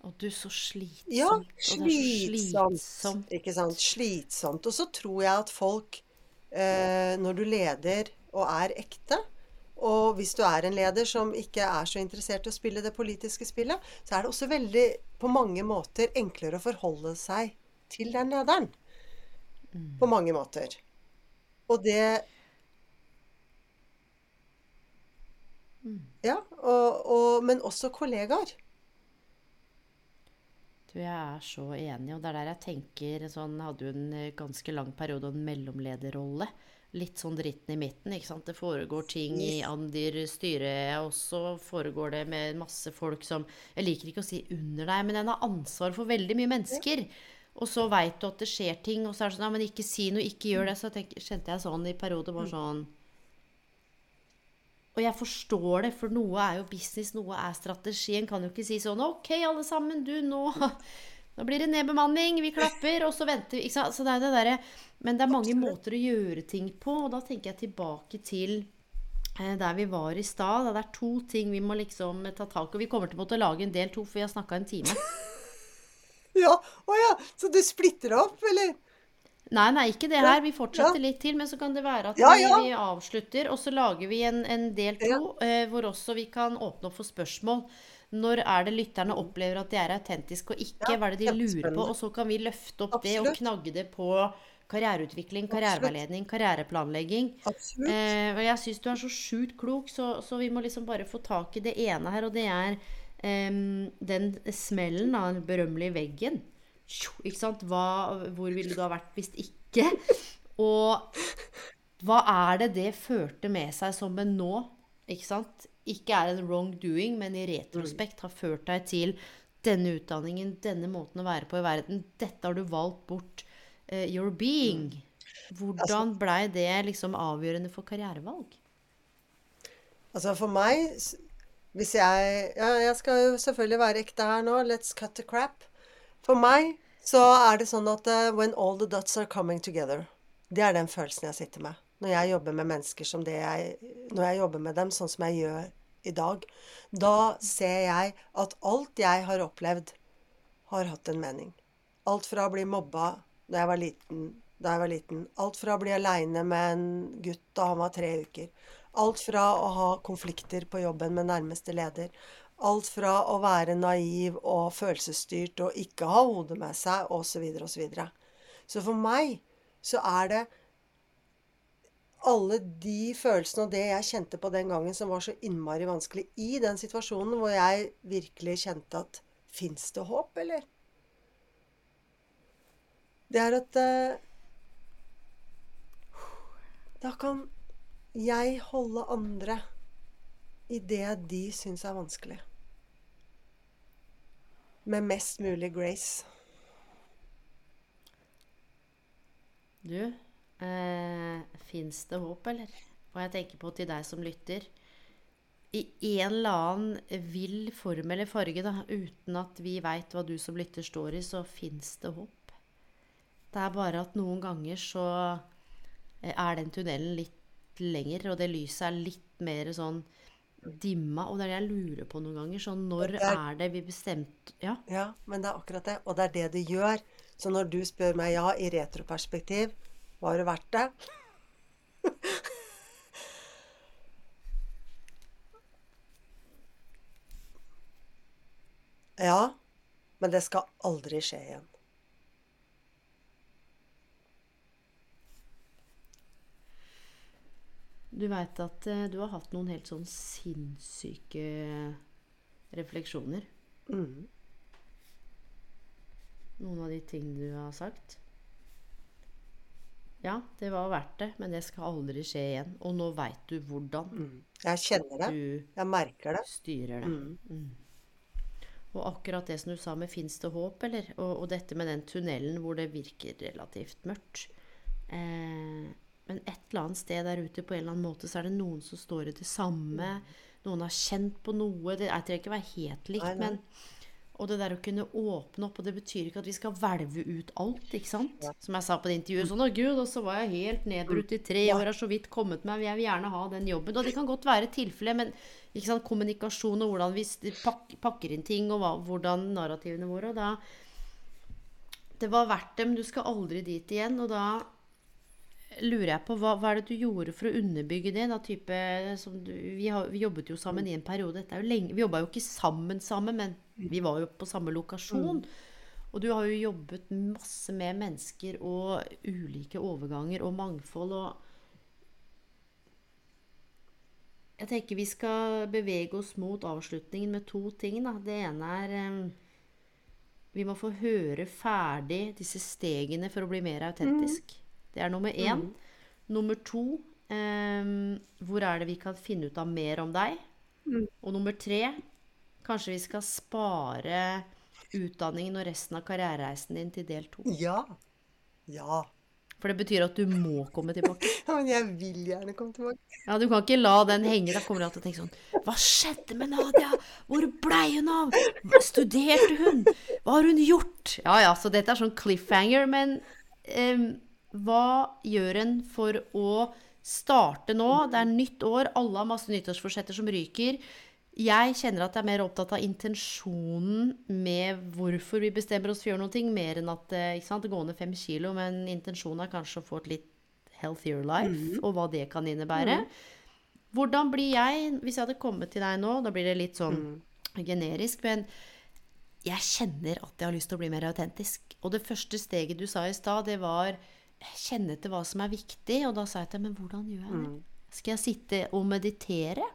Og du, så slitsomt. Ja, slitsomt. slitsomt. Ikke sant? Slitsomt. Og så tror jeg at folk, øh, når du leder og er ekte, og hvis du er en leder som ikke er så interessert i å spille det politiske spillet, så er det også veldig, på mange måter, enklere å forholde seg til den lederen. På mange måter. Og det Ja, og, og, men også kollegaer. Du, jeg er så enig, og det er der jeg tenker sånn Hadde jo en eh, ganske lang periode og en mellomlederrolle. Litt sånn dritten i midten, ikke sant. Det foregår ting i Andir styre, og så foregår det med masse folk som Jeg liker ikke å si under deg, men en har ansvar for veldig mye mennesker. Og så veit du at det skjer ting, og så er det sånn Ja, men ikke si noe, ikke gjør det. Så tenk, kjente jeg sånn i perioder bare sånn og jeg forstår det, for noe er jo business, noe er strategi. En kan jo ikke si sånn OK, alle sammen, du, nå Nå blir det nedbemanning, vi klapper, og så venter vi. Så det er det der, Men det er mange måter å gjøre ting på, og da tenker jeg tilbake til eh, der vi var i stad. Det er to ting vi må liksom ta tak i. Vi kommer til å måtte lage en del to, for vi har snakka en time. <laughs> Ja, å ja. Så du splitter opp, eller? Nei, nei, ikke det her. Vi fortsetter litt til, men så kan det være at Ja, vi, ja. vi avslutter, og så lager vi en, en del to, eh, hvor også vi kan åpne opp for spørsmål. Når er det lytterne opplever at de er autentiske og ikke? Hva er det de lurer på? Og så kan vi løfte opp det og knagge det på karriereutvikling, karriereveiledning, karriereplanlegging. Absolutt. Eh, og jeg syns du er så sjukt klok, så, så vi må liksom bare få tak i det ene her, og det er eh, den smellen av den berømmelige veggen. Ikke sant? Hva, hvor ville du ha vært hvis ikke? Og hva er det det førte med seg som en nå? Ikke sant? Ikke er en wrongdoing, men i retrospekt har ført deg til denne utdanningen, denne måten å være på i verden. Dette har du valgt bort. Uh, your being. Hvordan blei det liksom avgjørende for karrierevalg? Altså for meg Hvis jeg Ja, jeg skal jo selvfølgelig være ekte her nå. Let's cut the crap. For meg så er det sånn at uh, when all the dots are coming together Det er den følelsen jeg sitter med når jeg jobber med mennesker som det jeg Når jeg jobber med dem sånn som jeg gjør i dag. Da ser jeg at alt jeg har opplevd, har hatt en mening. Alt fra å bli mobba da jeg var liten, da jeg var liten. Alt fra å bli aleine med en gutt da han var tre uker. Alt fra å ha konflikter på jobben med nærmeste leder. Alt fra å være naiv og følelsesstyrt og ikke ha hodet med seg, osv., osv. Så, videre, og så, videre. så for meg så er det alle de følelsene og det jeg kjente på den gangen som var så innmari vanskelig i den situasjonen hvor jeg virkelig kjente at Fins det håp, eller? Det er at uh, Da kan jeg holde andre i det de syns er vanskelig. Med mest mulig grace. Du, eh, fins det håp, eller? Og jeg tenker på til deg som lytter. I en eller annen vill form eller farge, da, uten at vi veit hva du som lytter står i, så fins det håp. Det er bare at noen ganger så eh, er den tunnelen litt lenger, og det lyset er litt mer sånn dimma. Og det er det jeg lurer på noen ganger. Sånn når Det er- er det vi bestemte Ja. Ja, men det er akkurat det. Og det er det det gjør. Så når du spør meg ja, i retroperspektiv, var det verdt det? <laughs> Ja, men det skal aldri skje igjen. Du veit at eh, du har hatt noen helt sånn sinnssyke refleksjoner. Mm. Noen av de ting du har sagt. Ja, det var verdt det, men det skal aldri skje igjen. Og nå veit du hvordan Mm. Jeg kjenner det. du Jeg merker det. styrer det. Mm. Og akkurat det som du sa med 'fins det håp', eller? Og, og dette med den tunnelen hvor det virker relativt mørkt. Eh, men et eller annet sted der ute på en eller annen måte så er det noen som står i det samme. Noen har kjent på noe. Det jeg trenger ikke være helt likt, Nei, nei. men Og det der å kunne åpne opp, og det betyr ikke at vi skal hvelve ut alt, ikke sant? Som jeg sa på det intervjuet. Sånn 'Å gud, og så var jeg helt nedbrutt i tre år, har så vidt kommet meg, jeg vil gjerne ha den jobben'. Og det kan godt være tilfellet, men ikke sant, kommunikasjon og hvordan vi pakker inn ting, og hva, hvordan narrativene våre Og da Det var verdt det, men du skal aldri dit igjen. Og da lurer jeg på hva, hva er det du gjorde for å underbygge det? Da, type, som du, vi, har, vi jobbet jo sammen i en periode. Er lenge, vi jobba jo ikke sammen sammen, men vi var jo på samme lokasjon. Og du har jo jobbet masse med mennesker og ulike overganger og mangfold. og jeg tenker vi skal bevege oss mot avslutningen med to ting. Da. Det ene er Vi må få høre ferdig disse stegene for å bli mer autentisk. Det er nummer én. Nummer to um, Hvor er det vi kan finne ut av mer om deg? Og nummer tre Kanskje vi skal spare utdanningen og resten av karrierereisen din til del to. Ja. Ja. For det betyr at du må komme tilbake. <laughs> Ja, Men jeg vil gjerne komme tilbake. Ja, Du kan ikke la den henge. Da kommer du til å tenke sånn Hva skjedde med Nadia? Hvor blei hun av? Hva Studerte hun? Hva har hun gjort? Ja ja, så dette er sånn cliffhanger. Men em, hva gjør en for å starte nå? Det er nytt år, alle har masse nyttårsforsetter som ryker. Jeg kjenner at jeg er mer opptatt av intensjonen med hvorfor vi bestemmer oss for å gjøre noe, mer enn at eh, ikke sant, gå ned fem kilo. Men intensjonen er kanskje å få et litt healthier life, og hva det kan innebære. Hvordan blir jeg, hvis jeg hadde kommet til deg nå, da blir det litt sånn generisk, men jeg kjenner at jeg har lyst til å bli mer autentisk. Og det første steget du sa i stad, det var kjenne etter hva som er viktig. Og da sa jeg til deg, men hvordan gjør jeg det? Skal jeg sitte og meditere?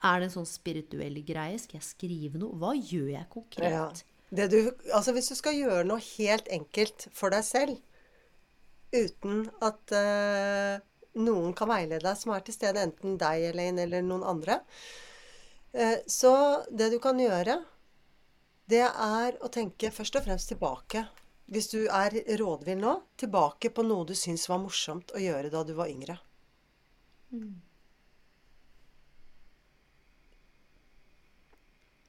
Er det en sånn spirituell greie? Skal jeg skrive noe? Hva gjør jeg konkret? Ja. Det du, altså hvis du skal gjøre noe helt enkelt for deg selv, uten at uh, noen kan veilede deg som er til stede, enten deg, Elaine, eller noen andre, eh, så det du kan gjøre, det er å tenke først og fremst tilbake. Hvis du er rådvill nå, tilbake på noe du syns var morsomt å gjøre da du var yngre.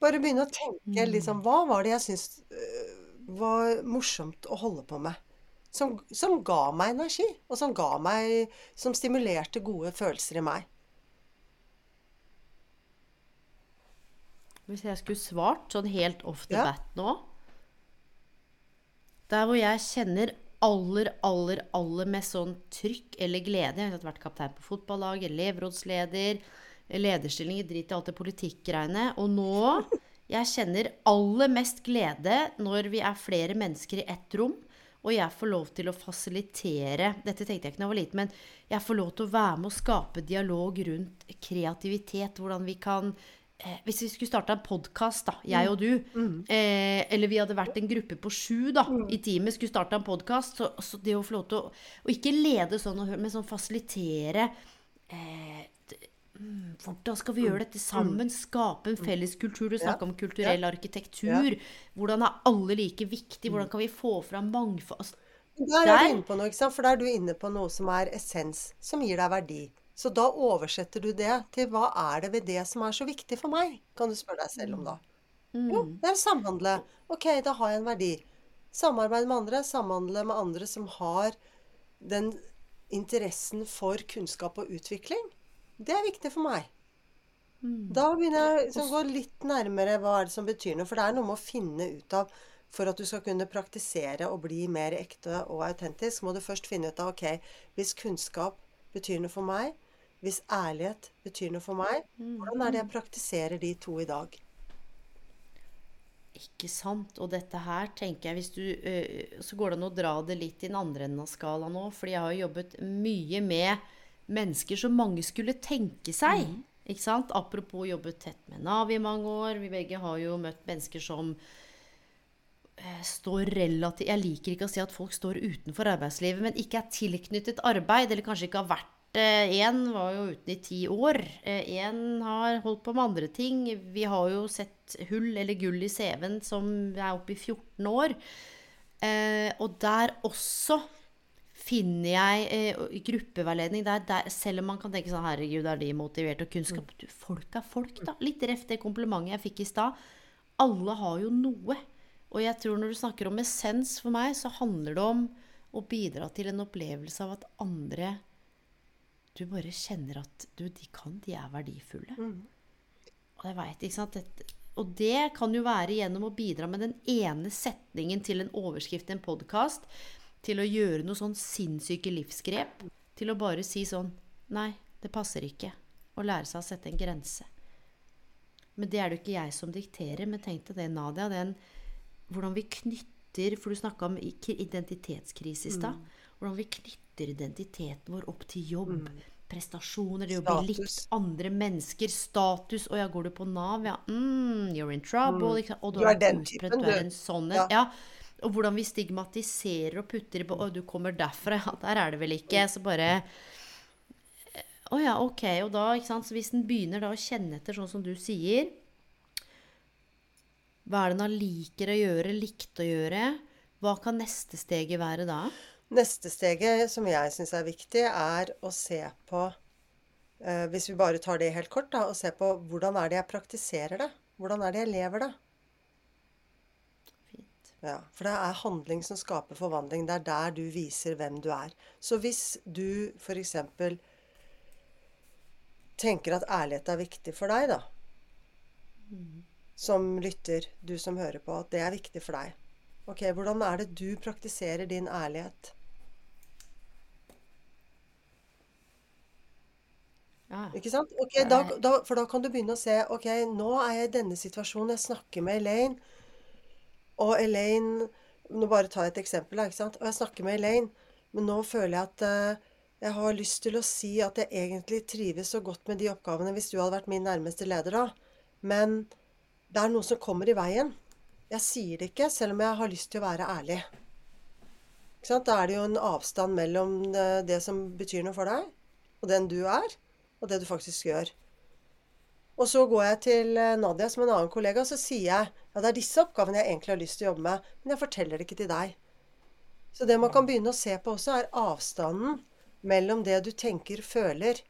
Bare begynne å tenke liksom Hva var det jeg syns øh, var morsomt å holde på med? Som, som ga meg energi, og som ga meg Som stimulerte gode følelser i meg. Hvis jeg skulle svart sånn helt off the Ja. bat nå Der hvor jeg kjenner aller, aller, aller mest sånn trykk eller glede Jeg har vært kaptein på fotballag, elevrådsleder, lederstillinger, drit i alt det politikkgreiene. Og nå Jeg kjenner aller mest glede når vi er flere mennesker i ett rom, og jeg får lov til å fasilitere Dette tenkte jeg ikke da jeg var liten, men jeg får lov til å være med å skape dialog rundt kreativitet. Hvordan vi kan eh, Hvis vi skulle starta en podkast, da, jeg og du, eh, eller vi hadde vært en gruppe på sju da, i teamet, skulle starta en podkast, så, så det å få lov til å Og ikke lede sånn, men sånn fasilitere eh, mm, hvordan skal vi gjøre dette sammen? Skape en felles kultur. Du snakker om kulturell arkitektur. Hvordan er alle like viktig? Hvordan kan vi få fram mangfold? Altså, Der er du inne på noe, ikke sant? For da er du inne på noe som er essens, som gir deg verdi. Så da oversetter du det til hva er det ved det som er så viktig for meg? Kan du spørre deg selv om da. Jo, det er å samhandle. Ok, da har jeg en verdi. Samarbeide med andre. Samhandle med andre som har den interessen for kunnskap og utvikling. Det er viktig for meg. Da begynner jeg liksom å gå litt nærmere hva er det som betyr noe. For det er noe med å finne ut av For at du skal kunne praktisere og bli mer ekte og autentisk, må du først finne ut av ok, hvis kunnskap betyr noe for meg, hvis ærlighet betyr noe for meg, hvordan er det jeg praktiserer de to i dag? Ikke sant? Og dette her tenker jeg hvis du øh, Så går det an å dra det litt i den andre enden av skalaen nå. Fordi jeg har jo jobbet mye med mennesker som mange skulle tenke seg. Ikke sant? Apropos jobbet tett med Nav i mange år. Vi begge har jo møtt mennesker som eh, står relativt Jeg liker ikke å si at folk står utenfor arbeidslivet, men ikke er tilknyttet arbeid, eller kanskje ikke har vært Én var jo uten i ti år. Én har holdt på med andre ting. Vi har jo sett hull eller gull i CV-en som er oppe i 14 år. Eh, og der også finner jeg eh, gruppeveiledning der, der, Selv om man kan tenke sånn Herregud, er de motiverte og kunnskap? Du, folk er folk, da. Litt reft det komplimentet jeg fikk i stad. Alle har jo noe. Og jeg tror når du snakker om essens for meg, så handler det om å bidra til en opplevelse av at andre Du bare kjenner at du, de kan, de er verdifulle. Og jeg vet, ikke sant Dette, Og det kan jo være gjennom å bidra med den ene setningen til en overskrift i en podkast, til å gjøre noe sånn sinnssyke livsgrep, til å bare si sånn Nei, det passer ikke. Å lære seg å sette en grense. Men det er det jo ikke jeg som dikterer. Men tenk deg det, Nadia. Den, hvordan vi knytter For du snakka om identitetskrise i stad. Hvordan vi knytter identiteten vår opp til jobb. Prestasjoner, det å bli likt andre mennesker, status Å ja, går du på Nav? Ja. Mm, you're in trouble. Ikke? Og Du du er er den typen, du er en sånn en. Ja. Ja. Og hvordan vi stigmatiserer og putter på Å, du kommer derfra. Ja, der er det vel ikke. Så bare Å ja, ok. Og da, ikke sant. Så hvis den begynner da å kjenne etter sånn som du sier Hva er det da liker å gjøre, likte å gjøre? Hva kan neste steget være da? Neste steget som jeg syns er viktig, er å se på eh, Hvis vi bare tar det helt kort, da, å se på hvordan er det jeg praktiserer det? Hvordan er det jeg lever det? Ja, For det er handling som skaper forvandling. Det er der du viser hvem du er. Så hvis du f.eks. tenker at ærlighet er viktig for deg, da Som lytter, du som hører på, at det er viktig for deg. Ok, hvordan er det du praktiserer din ærlighet? Ja. Ikke sant? Okay, da, da, For da kan du begynne å se Ok, nå er jeg i denne situasjonen. Jeg snakker med Elaine. Og Elaine Nå bare ta et eksempel. ikke sant? Og jeg snakker med Elaine, men nå føler jeg at eh, jeg har lyst til å si at jeg egentlig trives så godt med de oppgavene hvis du hadde vært min nærmeste leder da. Men det er noe som kommer i veien. Jeg sier det ikke, selv om jeg har lyst til å være ærlig. Da er det jo en avstand mellom eh, det som betyr noe for deg, og den du er, og det du faktisk gjør. Og så går jeg til eh, Nadia som en annen kollega, og så sier jeg ja, det er disse oppgavene jeg egentlig har lyst til å jobbe med, men jeg forteller det ikke til deg. Så det man kan begynne å se på også, er avstanden mellom det du tenker, føler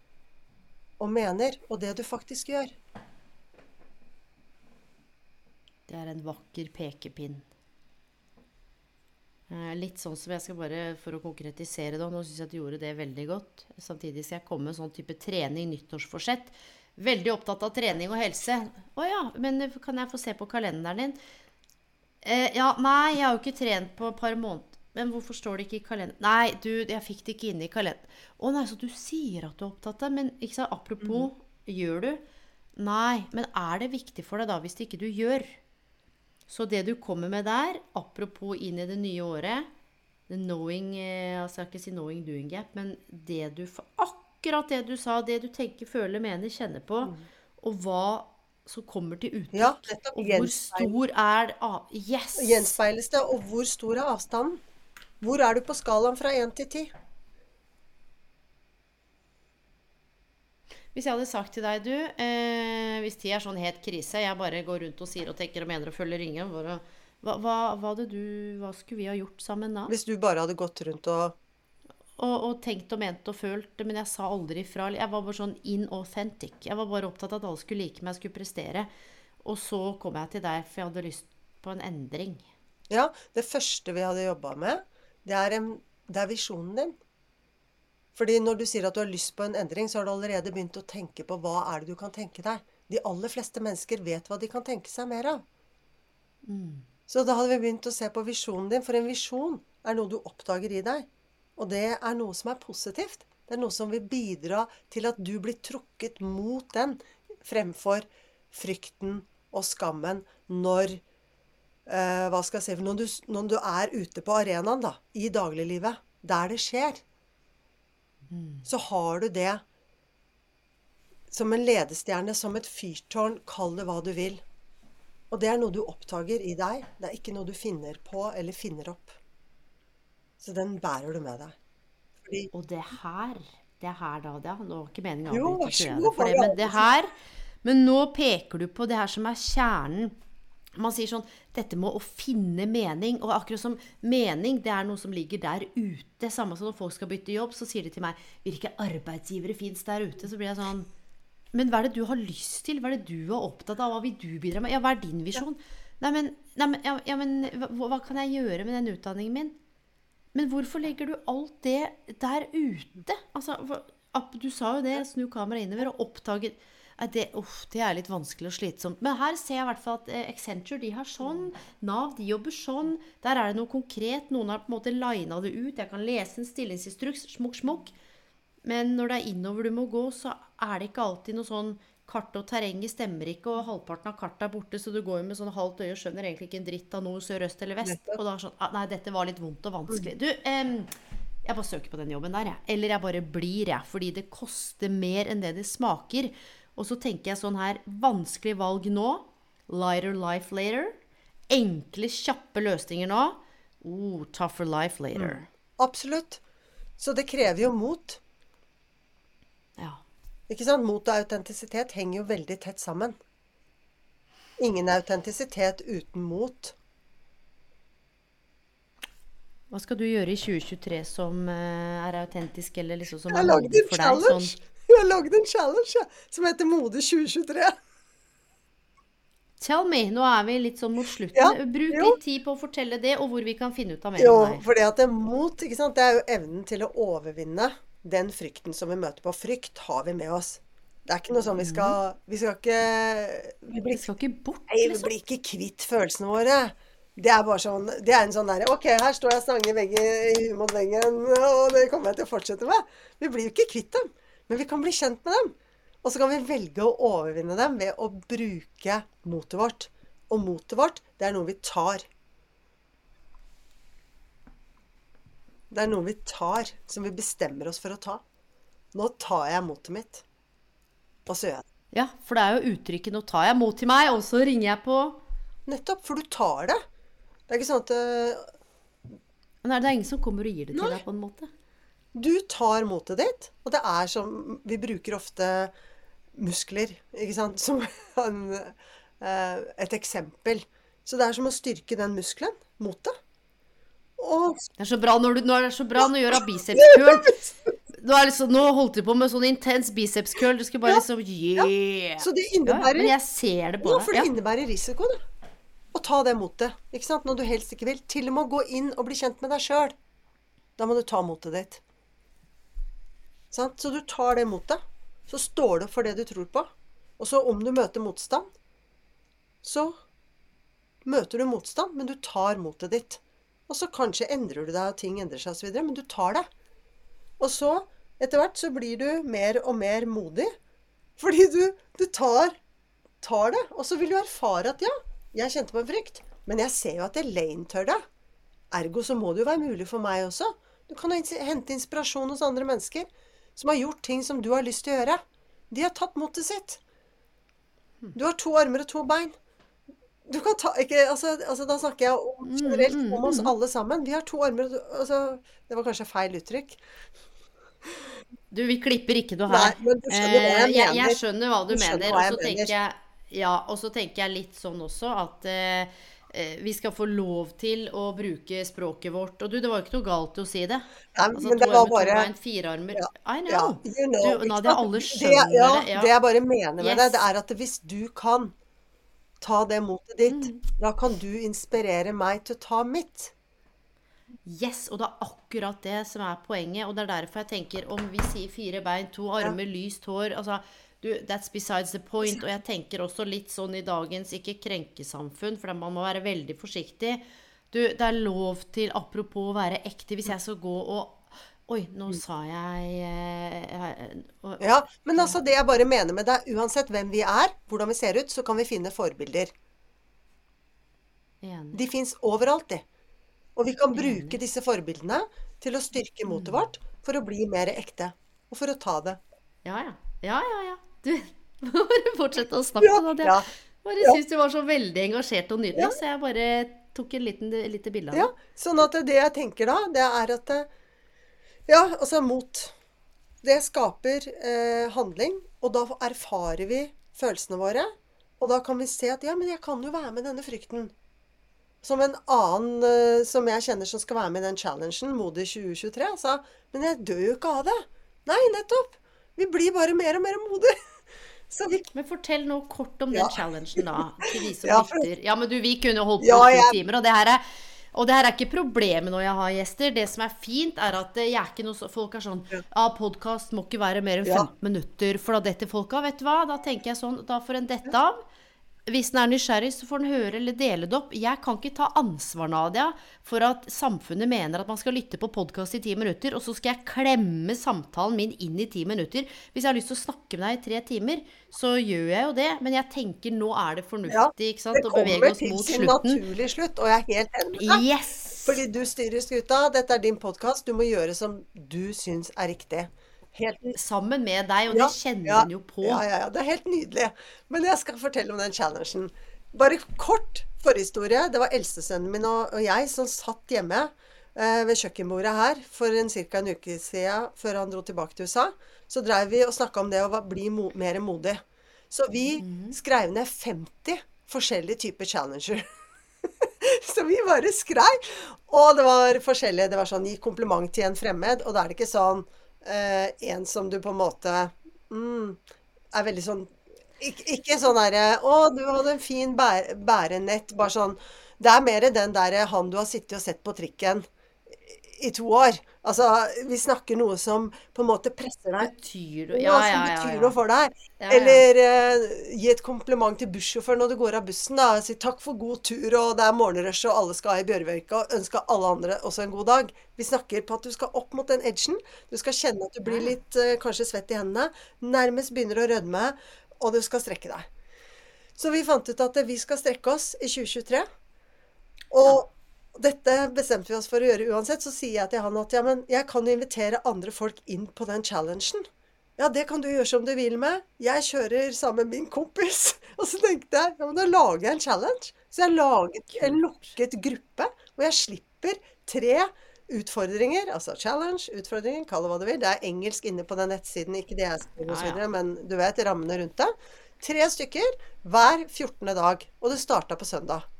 og mener, og det du faktisk gjør. Det er en vakker pekepinn. Eh, Litt sånn som jeg skal bare, For å konkretisere det, og nå syns jeg at du gjorde det veldig godt. Samtidig skal jeg komme med sånn type trening, nyttårsforsett. Veldig opptatt av trening og helse. Å ja, men kan jeg få se på kalenderen din? Eh, ja, nei, jeg har jo ikke trent på et par måneder. Men hvorfor står det ikke i kalenderen? Nei, du, jeg fikk det ikke inn i kalenderen. Å nei, så du sier at du er opptatt av Men ikke sant, apropos, gjør du? Nei, men er det viktig for deg da hvis det ikke du gjør? Så det du kommer med der, apropos inn i det nye året the knowing, eh, altså Jeg skal ikke si 'knowing doing gap', men det du Akkurat det du sa, det du tenker, føler, mener, kjenner på, og hva som kommer til uttrykk. Ja, nettopp. og hvor stor er Yes! Gjenspeiles det, og hvor stor er avstanden? Hvor er du på skalaen fra 1 til 10? Hvis jeg hadde sagt til deg, du eh, Hvis tid er sånn het krise, jeg bare går rundt og sier og tenker og mener og følger ringen hva, hva, hva, du, hva skulle vi ha gjort sammen da? Hvis du bare hadde gått rundt og Og, og tenkt og ment og følt, men jeg sa aldri ifra. Jeg var bare sånn inauthentic. Jeg var bare opptatt av at alle skulle like meg, skulle prestere. Og så kom jeg til deg, for jeg hadde lyst på en endring. Ja, det første vi hadde jobba med, det er, en, det er visjonen din. Fordi når du sier at du har lyst på en endring, så har du allerede begynt å tenke på hva er det du kan tenke deg. De aller fleste mennesker vet hva de kan tenke seg mer av. Så da hadde vi begynt å se på visjonen din, for en visjon er noe du oppdager i deg. Og det er noe som er positivt. Det er noe som vil bidra til at du blir trukket mot den fremfor frykten og skammen når eh, Hva skal jeg si når du, når du er ute på arenaen, da, i dagliglivet, der det skjer, så har du det som en ledestjerne, som et fyrtårn, kall det hva du vil. Og det er noe du oppdager i deg. Det er ikke noe du finner på eller finner opp. Så den bærer du med deg. Fordi Og det her Det her da, det, har var ikke meningen å avbryte for det, men det her Men nå peker du på det her som er kjernen. Man sier sånn Dette med å finne mening. Og akkurat som mening, det er noe som ligger der ute. Samme som når folk skal bytte jobb, så sier de til meg Hvilke arbeidsgivere fins der ute? Så blir jeg sånn Men hva er det du har lyst til? Hva er det du er opptatt av? Hva vil du bidra med? Ja, hva er din visjon? Nei, men, nei, men, ja, ja, men hva, hva kan jeg gjøre med den utdanningen min? Men hvorfor legger du alt det der ute? Altså, for, du sa jo det, snu kameraet innover og oppdage Nei, det, uff, det er litt vanskelig og slitsomt. Men her ser jeg i hvert fall at eh, Accenture de har sånn. Nav de jobber sånn. Der er det noe konkret. Noen har på en måte lina det ut. Jeg kan lese en stillingsinstruks. Smukk, smukk. Men når det er innover du må gå, så er det ikke alltid noe sånn Kart og terrenget stemmer ikke, og halvparten av kartet er borte, så du går jo med sånn halvt øye og skjønner egentlig ikke en dritt av noe sør, øst eller vest. Nettopp. Og da er sånn ah, Nei, dette var litt vondt og vanskelig. Du, em, jeg bare søker på den jobben der, jeg. Eller jeg bare blir, jeg. Fordi det koster mer enn det det smaker. Og så tenker jeg sånn her Vanskelig valg nå. Lighter life later. Enkle, kjappe løsninger nå. Oh, tougher life later. Absolutt. Så det krever jo mot. Ikke sant? Mot og autentisitet henger jo veldig tett sammen. Ingen autentisitet uten mot. Hva skal du gjøre i 2023 som eh, er autentisk, eller liksom som er modig for deg? Sånn, Jeg har lagd en challenge som heter Mode 2023. Tell me! Nå er vi litt sånn mot slutten. Ja, Bruk jo. litt tid på å fortelle det, og hvor vi kan finne ut av mer Jo, om deg. fordi at det mot, ikke sant, det er jo evnen til å overvinne den frykten som vi møter på. Frykt har vi med oss. Det er ikke noe sånn vi skal Vi skal ikke Vi blir, skal ikke bort, nei, vi liksom. blir ikke kvitt følelsene våre. Det er bare sånn Det er en sånn derre OK, her står jeg stange veggen mot veggen, og det kommer jeg til å fortsette med. Vi blir jo ikke kvitt dem, men vi kan bli kjent med dem. Og så kan vi velge å overvinne dem ved å bruke motet vårt. Og motet vårt, det er noe vi tar. Det er noe vi tar, som vi bestemmer oss for å ta. Nå tar jeg motet mitt, og så gjør jeg det. Ja, for det er jo uttrykket 'nå tar jeg mot til meg', og så ringer jeg på Nettopp, for du tar det. Det er ikke sånn at Men er det ingen som kommer og gir det til Nei. deg, på en måte? Du tar motet ditt, og det er som Vi bruker ofte muskler, ikke sant, som en, uh, et eksempel. Så det er som å styrke den muskelen, motet. Det er så bra når du, nå er det så bra når du gjør av biceps curl. Nå, er liksom, nå holdt du på med sånn intens biceps curl. Du skulle bare liksom Yeah! Så det innebærer ja, jeg ser det på Ja, deg. for det Ja. innebærer risiko, det. Å ta det motet. Ikke sant? Når du helst ikke vil. Til og med å gå inn og bli kjent med deg sjøl. Da må du ta motet ditt. Sant? Så du tar det motet. Så står du for det du tror på. Og så om du møter motstand, så møter du motstand, men du tar motet ditt. Og så kanskje endrer du deg, og ting endrer seg osv., men du tar det. Og så, etter hvert, så blir du mer og mer modig. Fordi du, du tar tar det, og så vil du erfare at ja, jeg kjente på en frykt, men jeg ser jo at Elaine tør det. Ergo så må det jo være mulig for meg også. Du kan jo hente inspirasjon hos andre mennesker som har gjort ting som du har lyst til å gjøre. De har tatt motet sitt. Du har to armer og to bein. Du kan ta ikke, altså, altså Da snakker jeg om, Mm, generelt om oss alle sammen. Vi har to armer altså, Det var kanskje feil uttrykk. Du, vi klipper ikke noe Nei, her. men du skjønner hva jeg mener. jeg, jeg skjønner hva du, Du mener. Og så tenker jeg ja, og så tenker jeg litt sånn også at eh, eh, vi skal få lov til å bruke språket vårt. Og du, det var jo ikke noe galt i å si det. Nei, Altså men det var bare bein, fire armer. Ja, I know. ja, you know, Du, Nadia, alle det, skjønner det. Ja. det jeg bare mener med det, det er at hvis du kan ta det motet ditt, Mm. da kan du inspirere meg til å ta mitt. Yes, og det er akkurat det som er poenget. Og det er derfor jeg tenker om vi sier fire bein, to armer, lyst hår altså, du, That's besides the point. Og jeg tenker også litt sånn i dagens ikke krenkesamfunn, for man må være veldig forsiktig. Du, det er lov til, apropos å være ekte, hvis jeg skal gå og Oi, nå sa jeg eh, eh, og- Ja, men altså det jeg bare mener med det, uansett hvem vi er, hvordan vi ser ut, så kan vi finne forbilder. Enig. De fins overalt, de. Og vi kan bruke disse forbildene til å styrke motet vårt for å bli mer ekte. Og for å ta det. Ja, ja. Ja, ja, ja. Du <laughs> bare fortsette å snakke. Ja, det. Jeg Bare syns du var så veldig engasjert og nydelig, Ja. så jeg bare tok et lite bilde av Ja, sånn at det jeg tenker da, det er at det- Ja, altså mot. Det skaper eh, handling, og da erfarer vi følelsene våre. Og da kan vi se at ja, men jeg kan jo være med denne frykten. Som en annen eh, som jeg kjenner som skal være med i den challengen, Modig 2023, sa Men jeg dør jo ikke av det. Nei, nettopp. Vi blir bare mer og mer modige. <laughs> Så vi Men fortell nå kort om Ja. den challengen, da. Til de som Ja, for- lytter. Ja, men du, vi kunne holdt på i ja, jeg- timer, og det her er og det her er ikke problemet når jeg har gjester. Det som er fint, er at jeg er ikke noe folk er sånn Ja, podkast må ikke være mer enn Ja. 15 minutter, for da detter folk av. Vet du hva? Da tenker jeg sånn, da får en dette av. Hvis den er nysgjerrig, så får den høre eller dele det opp. Jeg kan ikke ta ansvar, Nadia, for at samfunnet mener at man skal lytte på podkast i ti minutter, og så skal jeg klemme samtalen min inn i ti minutter. Hvis jeg har lyst til å snakke med deg i tre timer, så gjør jeg jo det. Men jeg tenker nå er det fornuftig ikke sant, det å bevege kommer til sin slutten. naturlige slutt, og jeg er helt enig med deg. Yes! Fordi du styrer skuta. Dette er din podkast. Du må gjøre som du syns er riktig. Helt Sammen med deg, og Ja, det kjenner ja, en jo på. Ja, ja, ja. Det er helt nydelig. Men jeg skal fortelle om den challengen. Bare kort forhistorie. Det var eldstesønnen min og, og jeg som satt hjemme eh, ved kjøkkenbordet her for en ca. en uke siden, før han dro tilbake til USA. Så dreiv vi og snakka om det å bli mo mer modig. Så vi Mhm. skrev ned 50 forskjellige typer challenger. <laughs> Så vi bare skrev. Og det var forskjellige. Det var sånn gi kompliment til en fremmed, og da er det ikke sånn en som du på en måte mm, er veldig sånn ikke, ikke sånn derre 'Å, du hadde en fin bæ bærenett.' Bare sånn Det er mer den derre han du har sittet og sett på trikken i to år. Altså, vi snakker noe som på en måte presser deg. Betyr Noe Ja, som ja, ja. betyr noe for deg. Eller eh, gi et kompliment til bussjåføren når du går av bussen. da, Si 'takk for god tur', og det er morgenrush, og alle skal i Bjørvika, og ønske alle andre også en god dag. Vi snakker på at du skal opp mot den edgen. Du skal kjenne at du blir litt eh, kanskje svett i hendene. Nærmest begynner å rødme, og du skal strekke deg. Så vi fant ut at vi skal strekke oss i 2023. Og dette bestemte vi oss for å gjøre uansett. Så sier jeg til han at ja, men jeg kan jo invitere andre folk inn på den challengen. Ja, det kan du gjøre som du vil med. Jeg kjører sammen med min kompis. <laughs> Og så tenkte jeg ja, men da lager jeg en challenge. Så jeg laget en lukket gruppe, og jeg slipper tre utfordringer. Altså challenge, utfordringer, kall det hva du vil. Det er engelsk inne på den nettsiden, ikke det jeg skriver osv., ja. ja. men du vet rammene rundt det. Tre stykker hver 14. dag. Og det starta på søndag.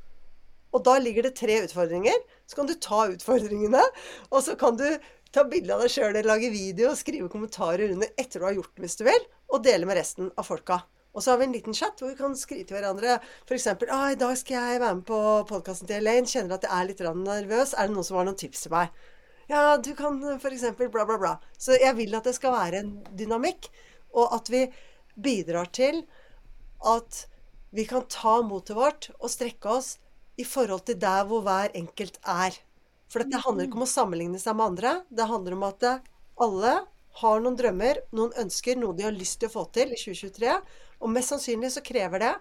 Og da ligger det tre utfordringer. Så kan du ta utfordringene, og så kan du ta bilde av deg sjøl lage video og skrive kommentarer under etter du har gjort den, hvis du vil, og dele med resten av folka. Og så har vi en liten chat hvor vi kan skrive til hverandre. F.eks.: ah, 'I dag skal jeg være med på podkasten til Elaine. Kjenner at jeg er litt nervøs. Er det noen som har noen tips til meg?' Ja, du kan f.eks. bla, bla, bla. Så jeg vil at det skal være en dynamikk, og at vi bidrar til at vi kan ta motet vårt og strekke oss i forhold til der hvor hver enkelt er. For det handler ikke om å sammenligne seg med andre. Det handler om at alle har noen drømmer, noen ønsker, noe de har lyst til å få til i 2023. Og mest sannsynlig så krever det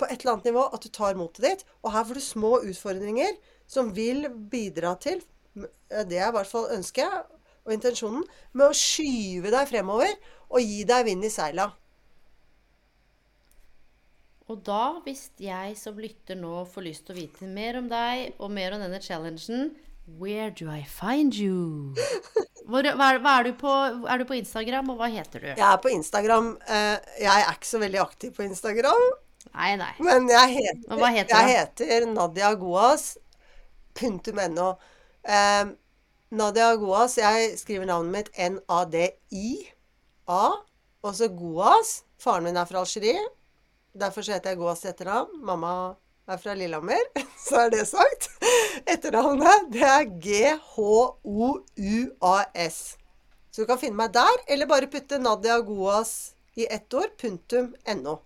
på et eller annet nivå at du tar motet ditt. Og her får du små utfordringer som vil bidra til Det er i hvert fall ønsket og intensjonen med å skyve deg fremover og gi deg vind i seila. Og da, hvis jeg som lytter nå får lyst til å vite mer om deg og mer om denne challengen, where do I find you? Hvor, hva, er, hva er, du på, er du på Instagram, og hva heter du? Jeg er på Instagram. Eh, jeg er ikke så veldig aktiv på Instagram. Nei, nei. Men jeg heter, hva heter jeg heter Nadia Goas. Punktum no. Eh, Nadia Goas. Jeg skriver navnet mitt N-A-D-I-A. Og så Goas. Faren min er fra Algerie. Derfor så heter jeg i etternavn. Mamma er fra Lillehammer, <laughs> så er det sagt. Etternavnet, det er G-H-O-U-A-S. Så du kan finne meg der, eller bare putte Nadia Goas i ett ord, punktum no.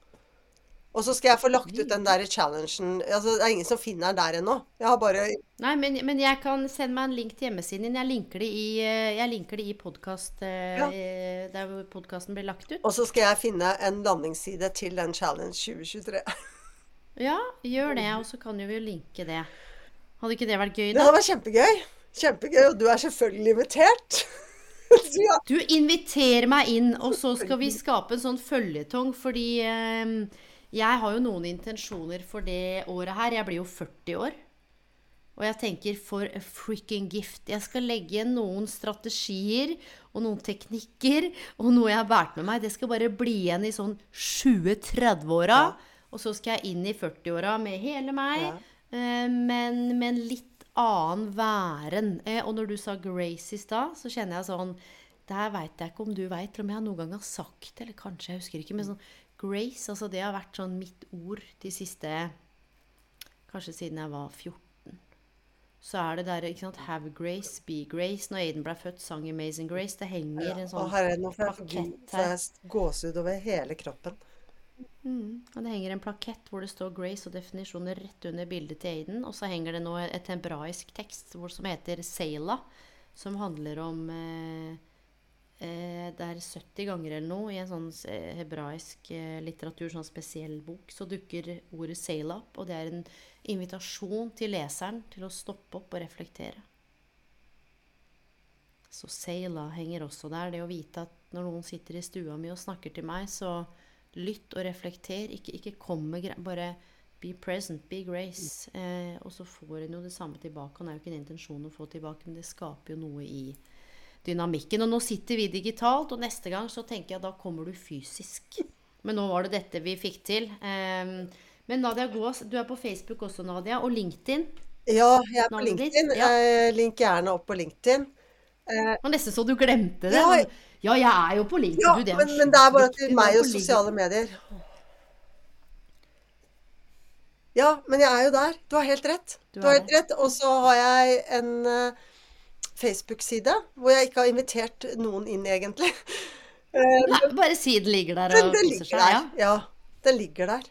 Og så skal jeg få lagt ut den der challengen. Altså, det er ingen som finner den der ennå. Jeg har bare Nei, men, men jeg kan sende meg en link til hjemmesiden din. Jeg linker det i, eh, jeg linker det i podkast Ja. Der hvor podkasten blir lagt ut. Og så skal jeg finne en landingsside til den challenge 2023. <laughs> Ja, gjør det, og så kan jo vi jo linke det. Hadde ikke det vært gøy, da? Det hadde vært kjempegøy. Kjempegøy. Og du er selvfølgelig invitert. <laughs> Du er- Du inviterer meg inn, og så skal vi skape en sånn føljetong, fordi eh, jeg har jo noen intensjoner for det året her. Jeg blir jo 40 år. Og jeg tenker for a freaking gift. Jeg skal legge noen strategier og noen teknikker og noe jeg har båret med meg. Det skal bare bli igjen i sånn 20-30-åra. Og så skal jeg inn i 40-åra med hele meg, Ja. eh, men med en litt annen væren. Eh, og når du sa Grace i stad, så kjenner jeg sånn der veit jeg ikke om du veit, eller om jeg noen gang har sagt det, eller kanskje, jeg husker ikke. Men sånn Grace, altså det har vært sånn mitt ord de siste Kanskje siden jeg var 14. Så er det der, ikke sant Have grace, be grace. Når Aiden ble født, sang Amazing Grace. Det henger en Og sånn her er det noe for jeg plakett her. gåsehud over hele kroppen. Og det henger en plakett hvor det står Grace og definisjoner rett under bildet til Aiden. Og så henger det nå et hebraisk tekst hvor, som heter Seila, som handler om eh, eh, Det er 70 ganger eller noe i en sånn eh, hebraisk eh, litteratur, sånn spesiell bok, så dukker ordet Seila opp. Og det er en invitasjon til leseren til å stoppe opp og reflektere. Så Seila henger også der. Det å vite at når noen sitter i stua mi og snakker til meg, så lytt og reflekter. Ikke, ikke kom med greier. Bare be present, be grace. Eh, og så får en jo det samme tilbake. Han er jo ikke en intensjon å få tilbake, men det skaper jo noe i dynamikken. Og nå sitter vi digitalt, og neste gang så tenker jeg da kommer du fysisk. Men nå var det dette vi fikk til. Eh, men Nadia Gås, du er på Facebook også, Nadia, og LinkedIn. Ja, jeg er på LinkedIn. Ja. Jeg link gjerne opp på LinkedIn. Det var nesten så du glemte det. Ja, Ja, jeg er jo på LinkedIn. Ja, du, det men, men det er bare til meg og sosiale medier. Ja, men jeg er jo der. Du har helt rett. Du har helt rett. Og så har jeg en eh, Facebook-side hvor jeg ikke har invitert noen inn, egentlig. Eh, Nei, bare si den ligger der og den koser ligger seg. der. Ja. Ja, den ligger der.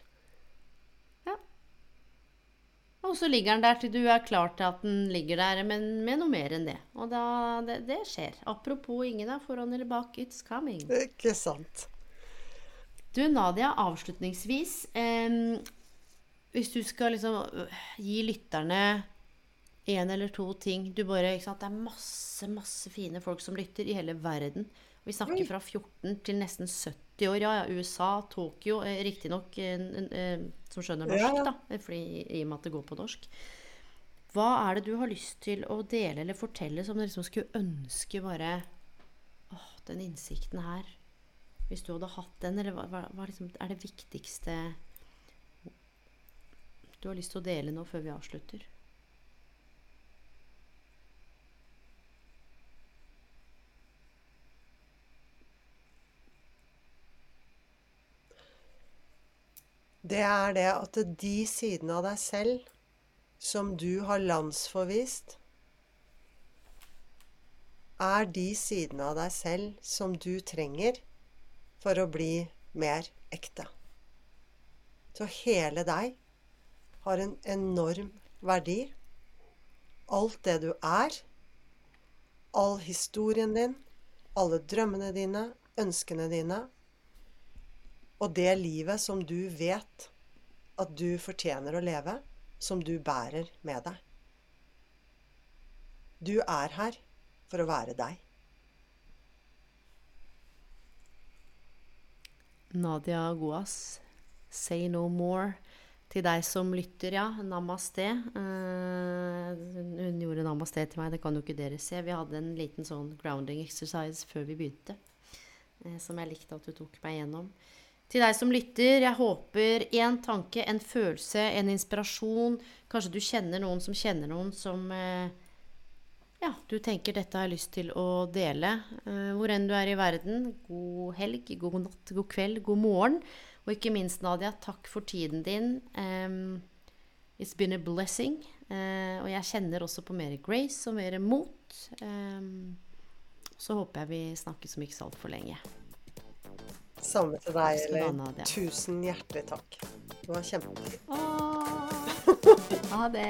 Og så ligger den der til du er klar til at den ligger der, men med noe mer enn det. Og da, det, det skjer. Apropos ingen er foran eller bak, it's coming. Ikke sant. Du Nadia, avslutningsvis. em, hvis du skal liksom øh, gi lytterne én eller to ting du bare, ikke sant? Det er masse, masse fine folk som lytter i hele verden. Vi snakker fra 14 til nesten 70 år. Ja, ja, USA, Tokyo. Eh, Riktignok eh, som skjønner norsk, da. eh, Fordi, I og med at det går på norsk. Hva er det du har lyst til å dele eller fortelle som du liksom skulle ønske bare Åh, den innsikten her. Hvis du hadde hatt den, eller hva, hva liksom, er det viktigste du har lyst til å dele nå før vi avslutter? Det er det at de sidene av deg selv som du har landsforvist, er de sidene av deg selv som du trenger for å bli mer ekte. Så hele deg har en enorm verdi. Alt det du er, all historien din, alle drømmene dine, ønskene dine, og det livet som du vet at du fortjener å leve, som du bærer med deg. Du er her for å være deg. Nadia Goas, 'Say No More'. Til deg som lytter, ja. Namaste. Uh, hun gjorde namaste til meg, det kan jo ikke dere se. Vi hadde en liten sånn grounding exercise før vi begynte, uh, som jeg likte at du tok meg gjennom. Til deg som lytter, jeg håper en tanke, en følelse, en inspirasjon Kanskje du kjenner noen som kjenner noen som uh, ja, du tenker dette har jeg lyst til å dele. hvor enn du er i verden. God helg, god natt, god kveld, god morgen. Og ikke minst, Nadia, takk for tiden din. It's been a blessing. Uh, og jeg kjenner også på mer grace og mer mot. Så håper jeg vi snakkes om ikke så altfor lenge. Samme til deg, Eller. Tusen hjertelig takk. Det var kjempefint. <laughs> Ha det.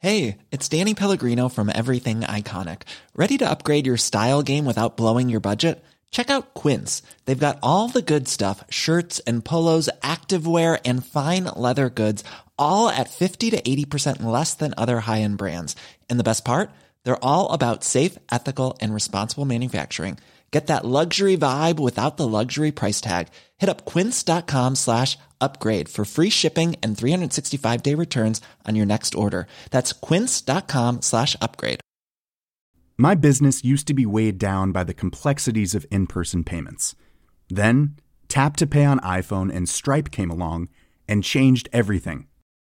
Hey, it's Danny Pellegrino from Everything Iconic. Ready to upgrade your style game without blowing your budget? Check out Quince. They've got all the good stuff shirts and polos, activewear, and fine leather goods, all at 50 to 80% less than other high end brands. And the best part? They're all about safe, ethical, and responsible manufacturing. Get that luxury vibe without the luxury price tag. Hit up quince.com slash upgrade for free shipping and 365 day returns on your next order. That's quince.com slash upgrade. My business used to be weighed down by the complexities of in person payments. Then, Tap to Pay on iPhone and Stripe came along and changed everything.